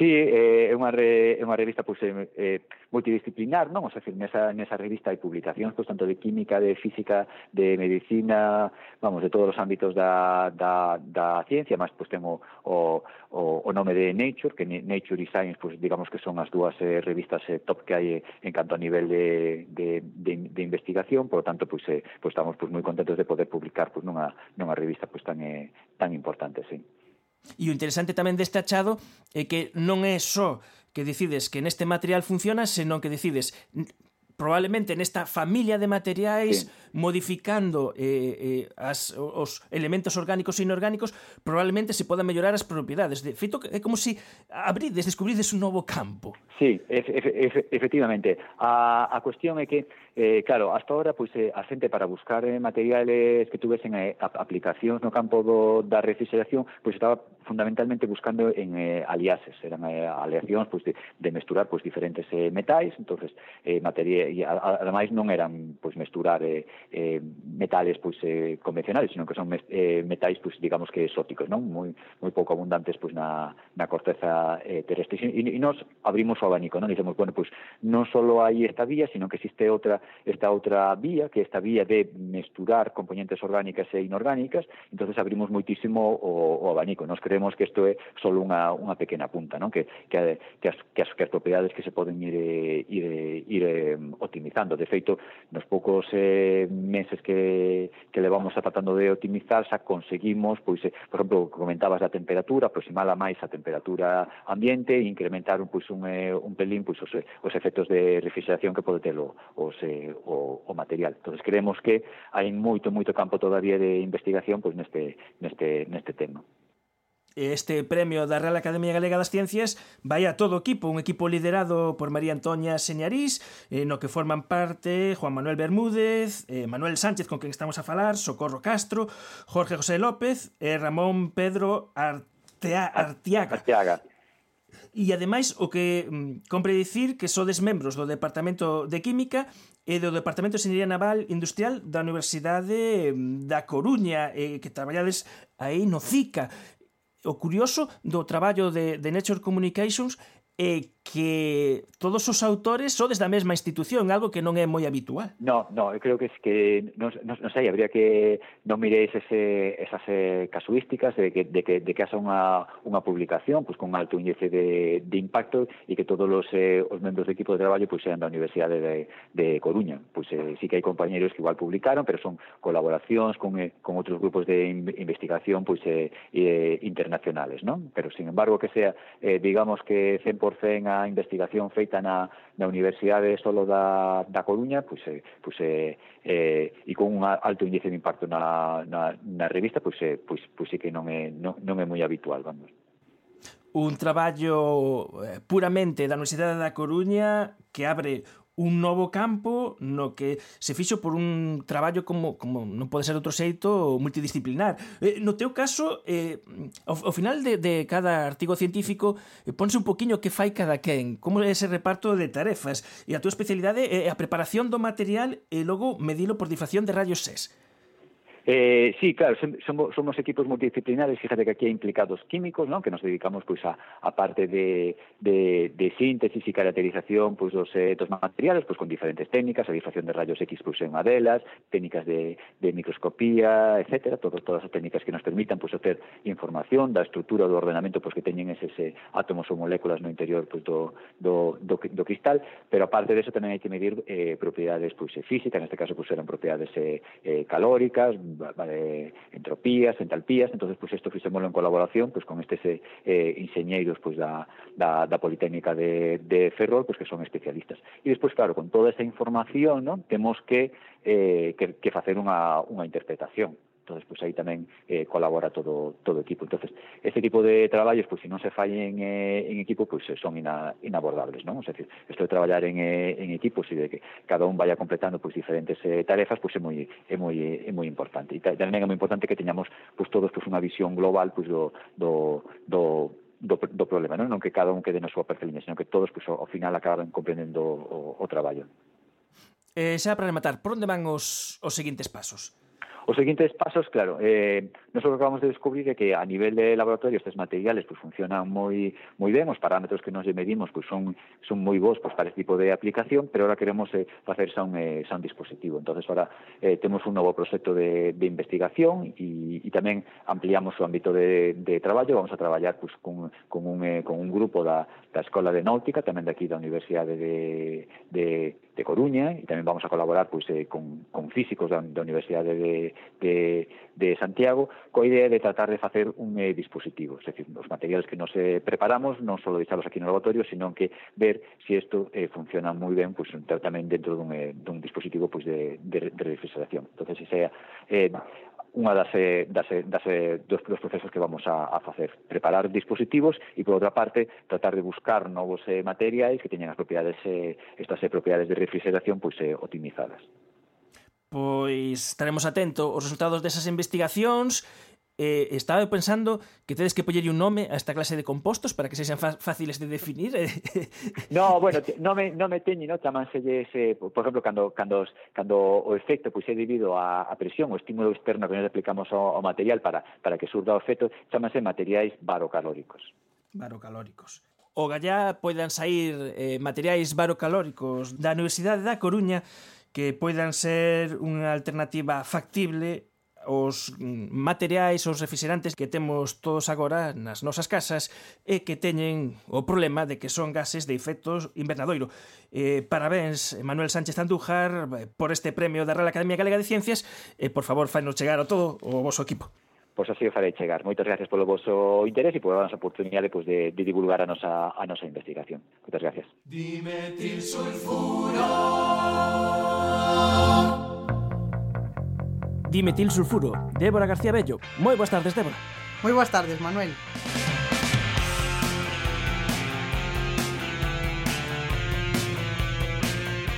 Sí, eh, é unha, re, é unha revista pois, eh, multidisciplinar, non? O sea, nesa, nesa revista hai publicacións pois, tanto de química, de física, de medicina, vamos, de todos os ámbitos da, da, da ciencia, máis pois, ten o, o, o nome de Nature, que Nature e Science, pois, digamos que son as dúas eh, revistas eh, top que hai eh, en canto a nivel de, de, de, de investigación, por lo tanto, pois, eh, pois estamos pois, moi contentos de poder publicar pois, nunha, nunha revista pois, tan, eh, tan importante, sí. E o interesante tamén deste achado é que non é só que decides que neste material funciona, senón que decides probablemente nesta familia de materiais sí. modificando eh, eh, as, os elementos orgánicos e inorgánicos probablemente se podan mellorar as propiedades. De feito é como se si abrides, descubrides un novo campo. Sí, efe, efe, efectivamente. A, a cuestión é que Eh, claro, hasta ahora pois eh, a xente para buscar eh, materiales que tuvesen eh, aplicacións no campo do, da refrigeración, pois estaba fundamentalmente buscando en eh, aliases, eran eh, aleacións pois de, de mesturar pois diferentes eh, metais, entonces eh, materia e ademais non eran pois mesturar eh, eh, metales pois eh, convencionales, sino que son mes, eh, metais pois digamos que exóticos, non? Moi moi pouco abundantes pois na na corteza eh, terrestre. E, e nos abrimos o abanico, non? Dicemos, bueno, pois non só hai esta vía, sino que existe outra esta outra vía, que esta vía de mesturar componentes orgánicas e inorgánicas, entonces abrimos moitísimo o, o abanico. Nos creemos que isto é só unha, unha pequena punta, non? Que, que, que, as, que, as, que as propiedades que se poden ir, ir, ir optimizando. De feito, nos poucos eh, meses que, que levamos a tratando de optimizar, xa conseguimos, pois, eh, por exemplo, comentabas da temperatura, aproximala máis a temperatura ambiente e incrementar un, pois, un, eh, un pelín pois, os, os efectos de refrigeración que pode ter o, os, eh, eh, o, o material. Entonces creemos que hai moito, moito campo todavía de investigación pois neste, neste, neste tema. Este premio da Real Academia Galega das Ciencias vai a todo o equipo, un equipo liderado por María Antoña Señarís, eh, no que forman parte Juan Manuel Bermúdez, eh, Manuel Sánchez, con quen estamos a falar, Socorro Castro, Jorge José López e Ramón Pedro Artea, Artiaga. Artiaga. E ademais o que mm, compre dicir que sodes membros do Departamento de Química e do Departamento de Enxeñería Naval Industrial da Universidade mm, da Coruña, e que traballades aí no CICA. O curioso do traballo de, de Nature Communications é que todos os autores sodes da mesma institución, algo que non é moi habitual. No, no, eu creo que es que non, non, non sei, habría que non mireis ese, esas eh, casuísticas de que, de que, de que haxa unha, unha publicación pues, con alto índice de, de impacto e que todos os, eh, os membros do equipo de traballo pues, sean da Universidade de, de Coruña. Pues, eh, sí que hai compañeros que igual publicaron, pero son colaboracións con, eh, con outros grupos de in investigación pues, eh, eh, internacionales, ¿no? Pero, sin embargo, que sea, eh, digamos que 100% unha investigación feita na, na Universidade solo da, da Coruña, pois, eh, pois, eh, eh, e con un alto índice de impacto na, na, na revista, pois, eh, pois, pois sí que non é, non, non é moi habitual, vamos. Un traballo eh, puramente da Universidade da Coruña que abre un novo campo no que se fixo por un traballo como, como non pode ser outro xeito multidisciplinar. Eh, no teu caso, eh, ao, ao final de, de cada artigo científico eh, ponse un poquinho que fai cada quen, como é ese reparto de tarefas, e a túa especialidade é a preparación do material e logo medilo por difracción de rayos SES. Eh, sí, claro, somos, somos, equipos multidisciplinares, fíjate que aquí hay implicados químicos, ¿no? que nos dedicamos pues a, a parte de, de, de, síntesis y caracterización pues dos, eh, dos materiales, pues con diferentes técnicas, difracción de rayos X plus en madelas, técnicas de, de microscopía, etcétera, todo, todas as técnicas que nos permitan pues hacer información da estrutura do ordenamento pues que teñen eses eh, átomos ou moléculas no interior pues, do, do, do, do cristal, pero aparte de eso tamén hai que medir eh, propiedades pues, eh, físicas, neste caso pues eran propiedades eh, eh calóricas, vale, entropías, entalpías, entonces pues isto fixémoslo en colaboración pues con estes eh, inxeñeiros pues da, da, da Politécnica de, de Ferrol, pues que son especialistas. E despois claro, con toda esa información, ¿no? temos que eh, que, que facer unha, unha interpretación entonces pois pues, aí tamén eh, colabora todo todo o equipo entonces este tipo de traballos pois pues, se non se fallen eh, en equipo pois pues, eh, son ina, inabordables non o sea, decir, isto de traballar en, eh, en equipos e de que cada un vaya completando pois pues, diferentes eh, tarefas pois pues, é moi é moi é moi importante e tamén é moi importante que teñamos pois pues, todos pues unha visión global pois do do do do, do problema, non? non que cada un quede na súa perfiliña, senón que todos pues, ao final acaban comprendendo o, o traballo. Eh, xa para rematar, por onde van os, os seguintes pasos? Os seguintes pasos, claro, eh, nós que acabamos de descubrir é que a nivel de laboratorio estes materiales pues, funcionan moi moi ben, os parámetros que nos medimos pues, son son moi bons pues, para este tipo de aplicación, pero ahora queremos eh, facer xa un, eh, xa un dispositivo. entonces ahora eh, temos un novo proxecto de, de investigación e, e tamén ampliamos o ámbito de, de traballo, vamos a traballar pues, con, con, un, eh, con un grupo da, da Escola de Náutica, tamén daqui da Universidade de, de, de Coruña, e tamén vamos a colaborar pues, eh, con, con físicos da, da Universidade de, de, de, Santiago coa idea de tratar de facer un eh, dispositivo, es decir, os materiales que nos eh, preparamos, non só deixalos aquí no laboratorio, senón que ver se si isto eh, funciona moi ben pois, pues, tamén dentro dun, eh, dun dispositivo pois, pues, de, de, de refrigeración. Entonces, esa eh, unha das, eh, das, eh, das eh, dos, dos procesos que vamos a, a facer. Preparar dispositivos e, por outra parte, tratar de buscar novos eh, materiais que teñan as propiedades, eh, estas eh, propiedades de refrigeración pois, eh, optimizadas pois estaremos atentos aos resultados desas investigacións eh, estaba pensando que tedes que poñerlle un nome a esta clase de compostos para que sexan fáciles de definir. Eh. no, bueno, nome nome teñi, no, chamanselle ese, por exemplo, cando cando cando o efecto pois pues, é debido a, a presión, o estímulo externo que nos aplicamos ao, ao material para para que surda o efecto, chamanse materiais barocalóricos. Barocalóricos. O gallá poidan sair eh, materiais barocalóricos da Universidade da Coruña que poidan ser unha alternativa factible os materiais, os refrigerantes que temos todos agora nas nosas casas e que teñen o problema de que son gases de efectos invernadoiro. Eh, parabéns, Manuel Sánchez Andújar, por este premio da Real Academia Galega de Ciencias e, eh, por favor, fainos chegar a todo o vosso equipo pois así o farei chegar. Moitas gracias polo voso interés e pola nosa oportunidade pois, de, de divulgar a nosa, a nosa investigación. Moitas gracias. Dimetil sulfuro Dimetilsulfuro, Débora García Bello. Moi boas tardes, Débora. Moi boas tardes, Manuel.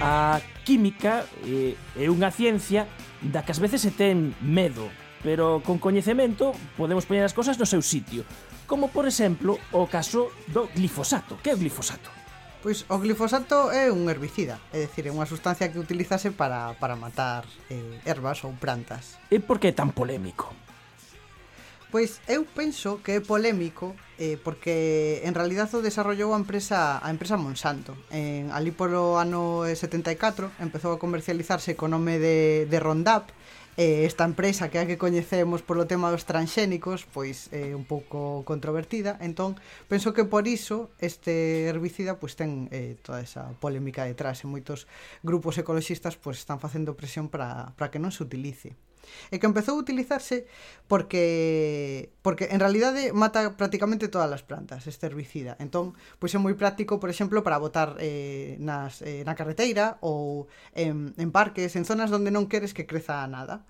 A química eh, é unha ciencia da que ás veces se ten medo, pero con coñecemento podemos poñer as cousas no seu sitio. Como, por exemplo, o caso do glifosato. Que é o glifosato? Pois o glifosato é un herbicida, é dicir, é unha sustancia que utilizase para, para matar eh, ervas ou plantas. E por que é tan polémico? Pois eu penso que é polémico eh, porque en realidad o desarrollou a empresa a empresa Monsanto. En, ali polo ano 74 empezou a comercializarse co nome de, de Roundup eh, esta empresa que é a que coñecemos polo tema dos transxénicos pois é eh, un pouco controvertida. Entón penso que por iso este herbicida pois ten eh, toda esa polémica detrás e moitos grupos ecoloxistas pois están facendo presión para, para que non se utilice. E que empezou a utilizarse porque porque en realidade mata prácticamente todas as plantas este herbicida. Entón, pois é moi práctico, por exemplo, para botar eh, nas, eh, na carreteira ou en, en parques, en zonas onde non queres que creza nada.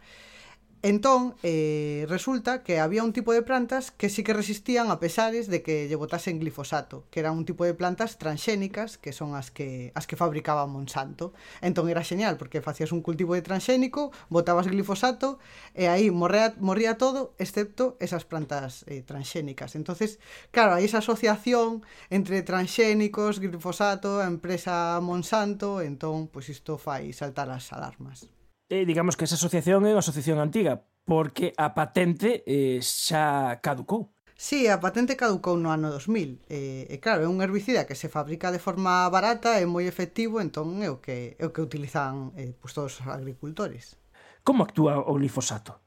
Entón, eh, resulta que había un tipo de plantas que sí que resistían a pesares de que lle botasen glifosato, que eran un tipo de plantas transxénicas, que son as que as que fabricaba Monsanto. Entón era xeñal, porque facías un cultivo de transxénico, botabas glifosato, e aí morría, morría todo, excepto esas plantas eh, transxénicas. Entonces, claro, hai esa asociación entre transxénicos, glifosato, a empresa Monsanto, entón, pois pues isto fai saltar as alarmas eh, digamos que esa asociación é unha asociación antiga, porque a patente eh, xa caducou. Sí, a patente caducou no ano 2000 e, eh, e claro, é un herbicida que se fabrica de forma barata e moi efectivo entón é o que, é o que utilizan eh, pues, todos os agricultores Como actúa o glifosato?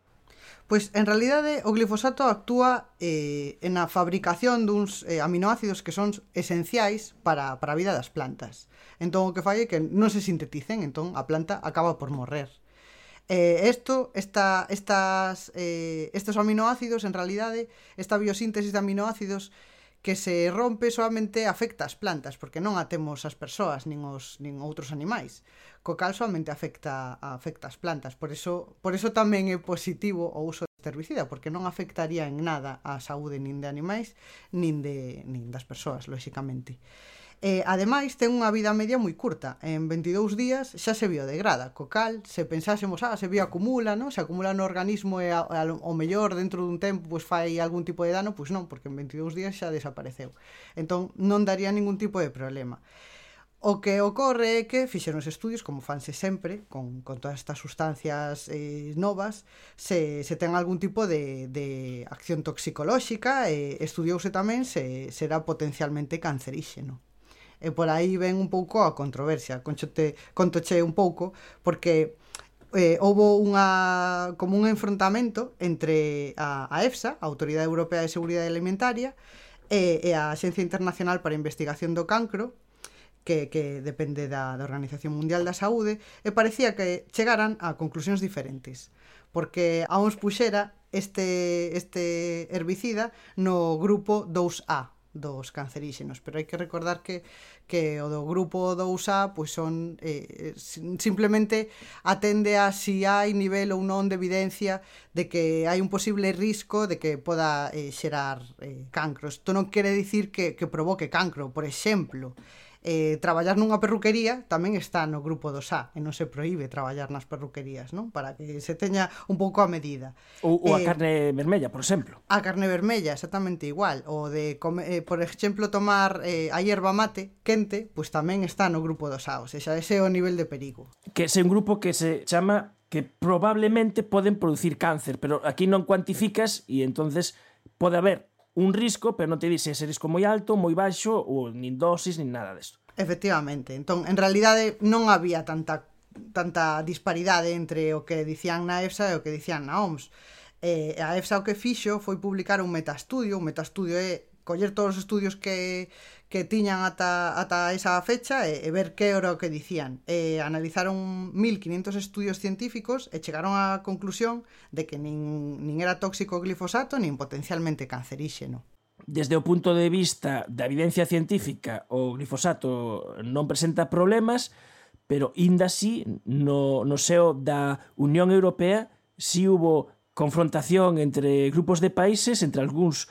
Pois en realidade o glifosato actúa eh, na fabricación duns eh, aminoácidos que son esenciais para, para a vida das plantas. Entón o que fai é que non se sinteticen, entón a planta acaba por morrer. Eh, esto, esta, estas, eh, estos aminoácidos, en realidade, esta biosíntesis de aminoácidos que se rompe solamente afecta as plantas, porque non a temos as persoas nin os nin outros animais. Co cal solamente afecta afecta as plantas, por eso por eso tamén é positivo o uso deste herbicida, porque non afectaría en nada a saúde nin de animais nin de nin das persoas, lóxicamente. E, ademais, ten unha vida media moi curta. En 22 días xa se biodegrada, co cal, se pensásemos, ah, se bioacumula, non? se acumula no organismo e ao mellor dentro dun tempo pois, fai algún tipo de dano, pois non, porque en 22 días xa desapareceu. Entón, non daría ningún tipo de problema. O que ocorre é que fixeron os estudios, como fanse sempre, con, con todas estas sustancias eh, novas, se, se ten algún tipo de, de acción toxicolóxica e estudiouse tamén se será potencialmente canceríxeno e por aí ven un pouco a controversia. Conchote, contoche un pouco porque eh, houbo unha como un enfrontamento entre a, a EFSA, a Autoridade Europea de Seguridade Alimentaria, e, e a Axencia Internacional para a Investigación do Cancro, que, que depende da, da Organización Mundial da Saúde, e parecía que chegaran a conclusións diferentes. Porque a uns puxera este, este herbicida no grupo 2A, dos canceríxenos, pero hai que recordar que que o do grupo 2A pois son eh, eh simplemente atende a si hai nivel ou non de evidencia de que hai un posible risco de que poda eh, xerar eh, cancro. Isto non quere dicir que que provoque cancro, por exemplo eh, traballar nunha perruquería tamén está no grupo do SA e non se proíbe traballar nas perruquerías, non? Para que se teña un pouco a medida. Ou, ou eh, a carne vermella, por exemplo. A carne vermella, exactamente igual. O de, come, eh, por exemplo, tomar eh, a hierba mate quente, pois pues tamén está no grupo do SA, ou seja, ese é o nivel de perigo. Que é un grupo que se chama que probablemente poden producir cáncer, pero aquí non cuantificas e entonces pode haber un risco, pero non te dice ese risco moi alto, moi baixo, ou nin dosis, nin nada desto. Efectivamente, entón, en realidade non había tanta tanta disparidade entre o que dicían na EFSA e o que dicían na OMS. Eh, a EFSA o que fixo foi publicar un metaestudio, un metaestudio é coller todos os estudios que, que tiñan ata, ata esa fecha e, e ver que era o que dicían. E analizaron 1500 estudios científicos e chegaron á conclusión de que nin, nin era tóxico o glifosato nin potencialmente canceríxeno. Desde o punto de vista da evidencia científica, o glifosato non presenta problemas, pero inda así no, no seo da Unión Europea si hubo confrontación entre grupos de países, entre algúns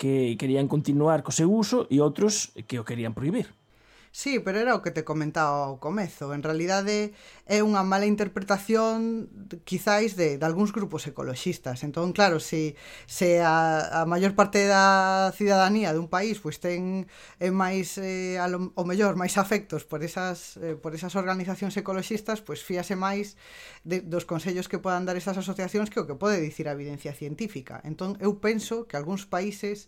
que querían continuar co seu uso e outros que o querían prohibir. Sí, pero era o que te comentaba ao comezo. En realidade é unha mala interpretación quizáis de, de algúns grupos ecoloxistas. Entón, claro, se, se a, a maior parte da cidadanía dun país pois ten é máis eh, lo, o mellor máis afectos por esas eh, por esas organizacións ecoloxistas, pois fíase máis de, dos consellos que podan dar esas asociacións que o que pode dicir a evidencia científica. Entón, eu penso que algúns países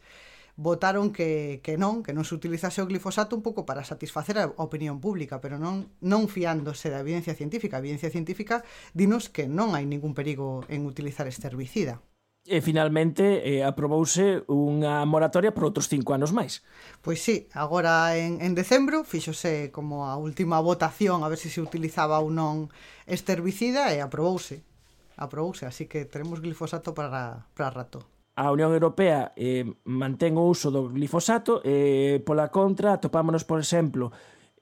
votaron que, que non, que non se utilizase o glifosato un pouco para satisfacer a opinión pública, pero non, non fiándose da evidencia científica. A evidencia científica dinos que non hai ningún perigo en utilizar este herbicida. E finalmente eh, aprobouse unha moratoria por outros cinco anos máis. Pois sí, agora en, en decembro fixose como a última votación a ver se se utilizaba ou non este herbicida e aprobouse. Aprobouse, así que teremos glifosato para, para rato a Unión Europea eh, mantén o uso do glifosato e eh, pola contra atopámonos, por exemplo,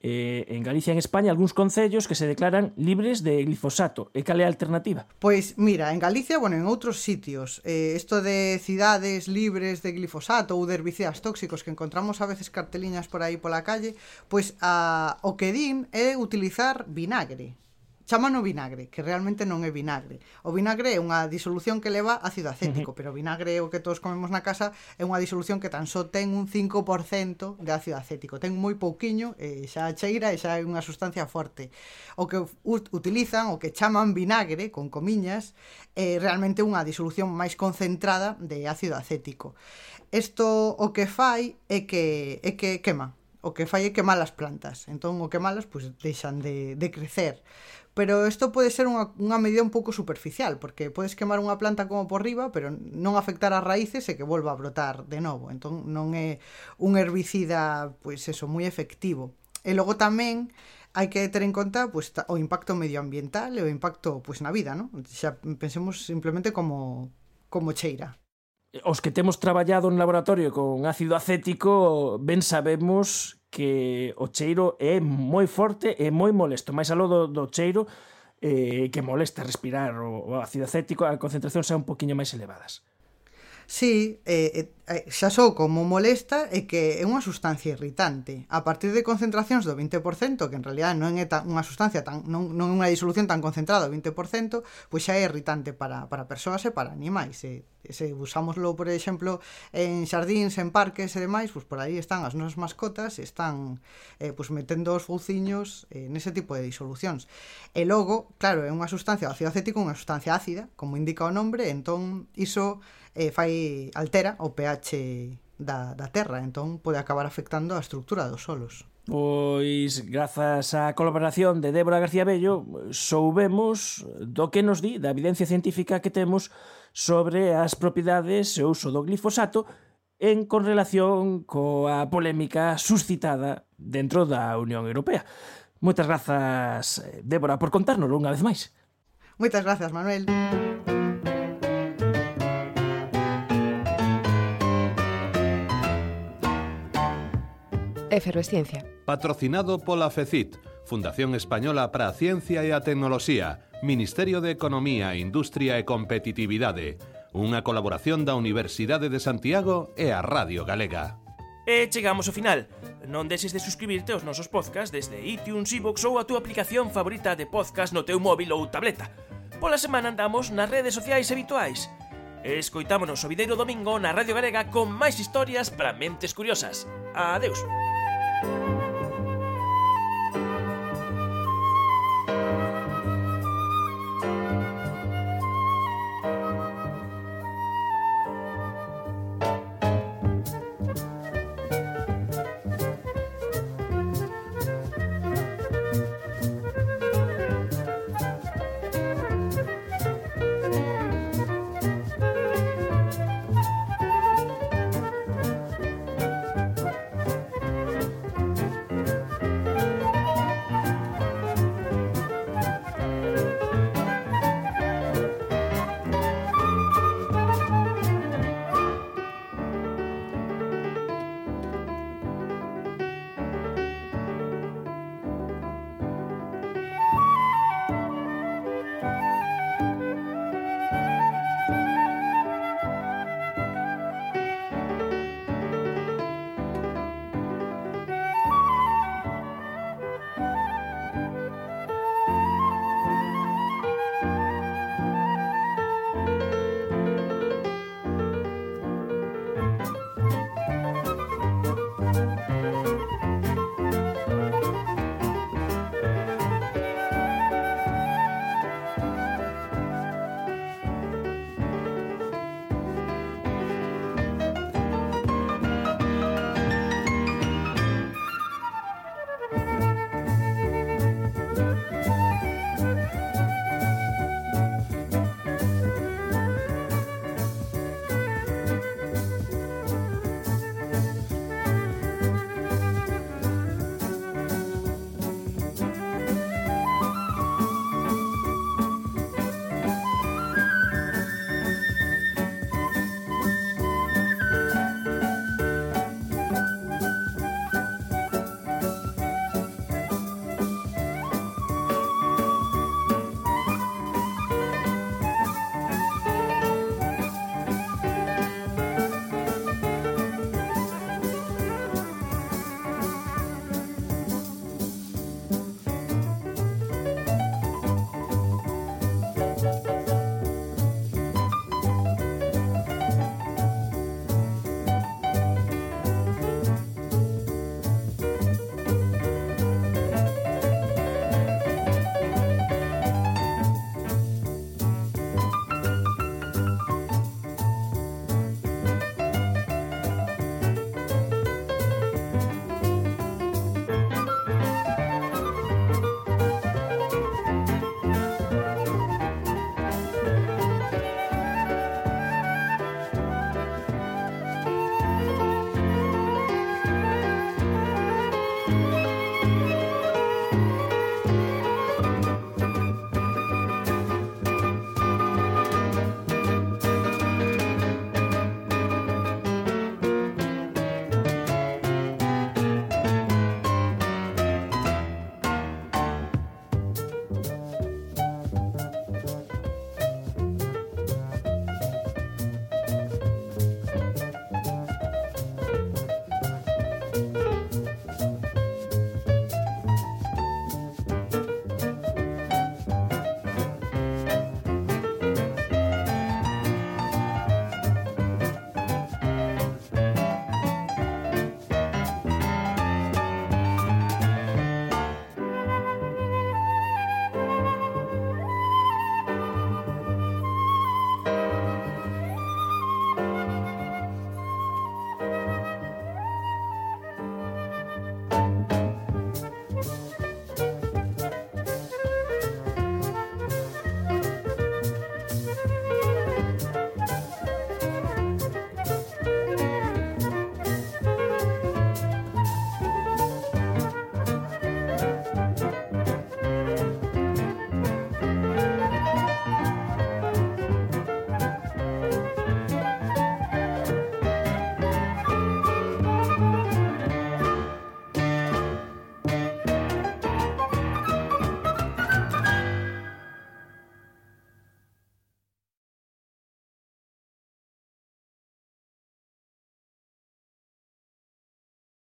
eh, en Galicia e en España algúns concellos que se declaran libres de glifosato. E cal é a alternativa? Pois mira, en Galicia, bueno, en outros sitios, eh, isto de cidades libres de glifosato ou de herbicidas tóxicos que encontramos a veces carteliñas por aí pola calle, pois a, o que din é utilizar vinagre chamano vinagre, que realmente non é vinagre. O vinagre é unha disolución que leva ácido acético, uh -huh. pero o vinagre o que todos comemos na casa é unha disolución que tan só ten un 5% de ácido acético. Ten moi pouquiño, e xa cheira e xa é unha sustancia forte. O que utilizan, o que chaman vinagre, con comiñas, é realmente unha disolución máis concentrada de ácido acético. Isto o que fai é que, é que quema, o que fai é quemar as plantas. Entón, o quemalas, pois, deixan de, de crecer pero isto pode ser unha, unha medida un pouco superficial, porque podes quemar unha planta como por riba, pero non afectar as raíces e que volva a brotar de novo. Entón non é un herbicida, pois eso, moi efectivo. E logo tamén hai que ter en conta pois, o impacto medioambiental e o impacto pois, na vida, non? Xa pensemos simplemente como, como cheira. Os que temos traballado en laboratorio con ácido acético ben sabemos que o cheiro é moi forte e moi molesto, máis aló do, do cheiro eh, que molesta respirar o, o ácido acético, a concentración xa un poquinho máis elevadas. Sí, eh, eh, eh xa só como molesta é que é unha sustancia irritante. A partir de concentracións do 20%, que en realidad non é tan, unha sustancia tan non, non é unha disolución tan concentrada do 20%, pois xa é irritante para, para persoas e para animais. E, se usámoslo, por exemplo, en xardíns, en parques e demais, pois por aí están as nosas mascotas, están eh, pois metendo os fouciños eh, nese tipo de disolucións. E logo, claro, é unha sustancia, o ácido acético é unha sustancia ácida, como indica o nombre, entón iso eh, fai altera o pH da, da terra, entón pode acabar afectando a estructura dos solos. Pois, grazas á colaboración de Débora García Bello, soubemos do que nos di da evidencia científica que temos sobre as propiedades e uso do glifosato en con relación coa polémica suscitada dentro da Unión Europea. Moitas grazas, Débora, por contárnoslo unha vez máis. Moitas grazas, Manuel. Efervesciencia. Patrocinado pola FECIT, Fundación Española para a Ciencia e a Tecnoloxía, Ministerio de Economía, Industria e Competitividade. Unha colaboración da Universidade de Santiago e a Radio Galega. E chegamos ao final. Non deixes de suscribirte aos nosos podcast desde iTunes, iVoox ou a túa aplicación favorita de podcast no teu móvil ou tableta. Pola semana andamos nas redes sociais habituais. Escoitámonos o videiro domingo na Radio Galega con máis historias para mentes curiosas. Adeus.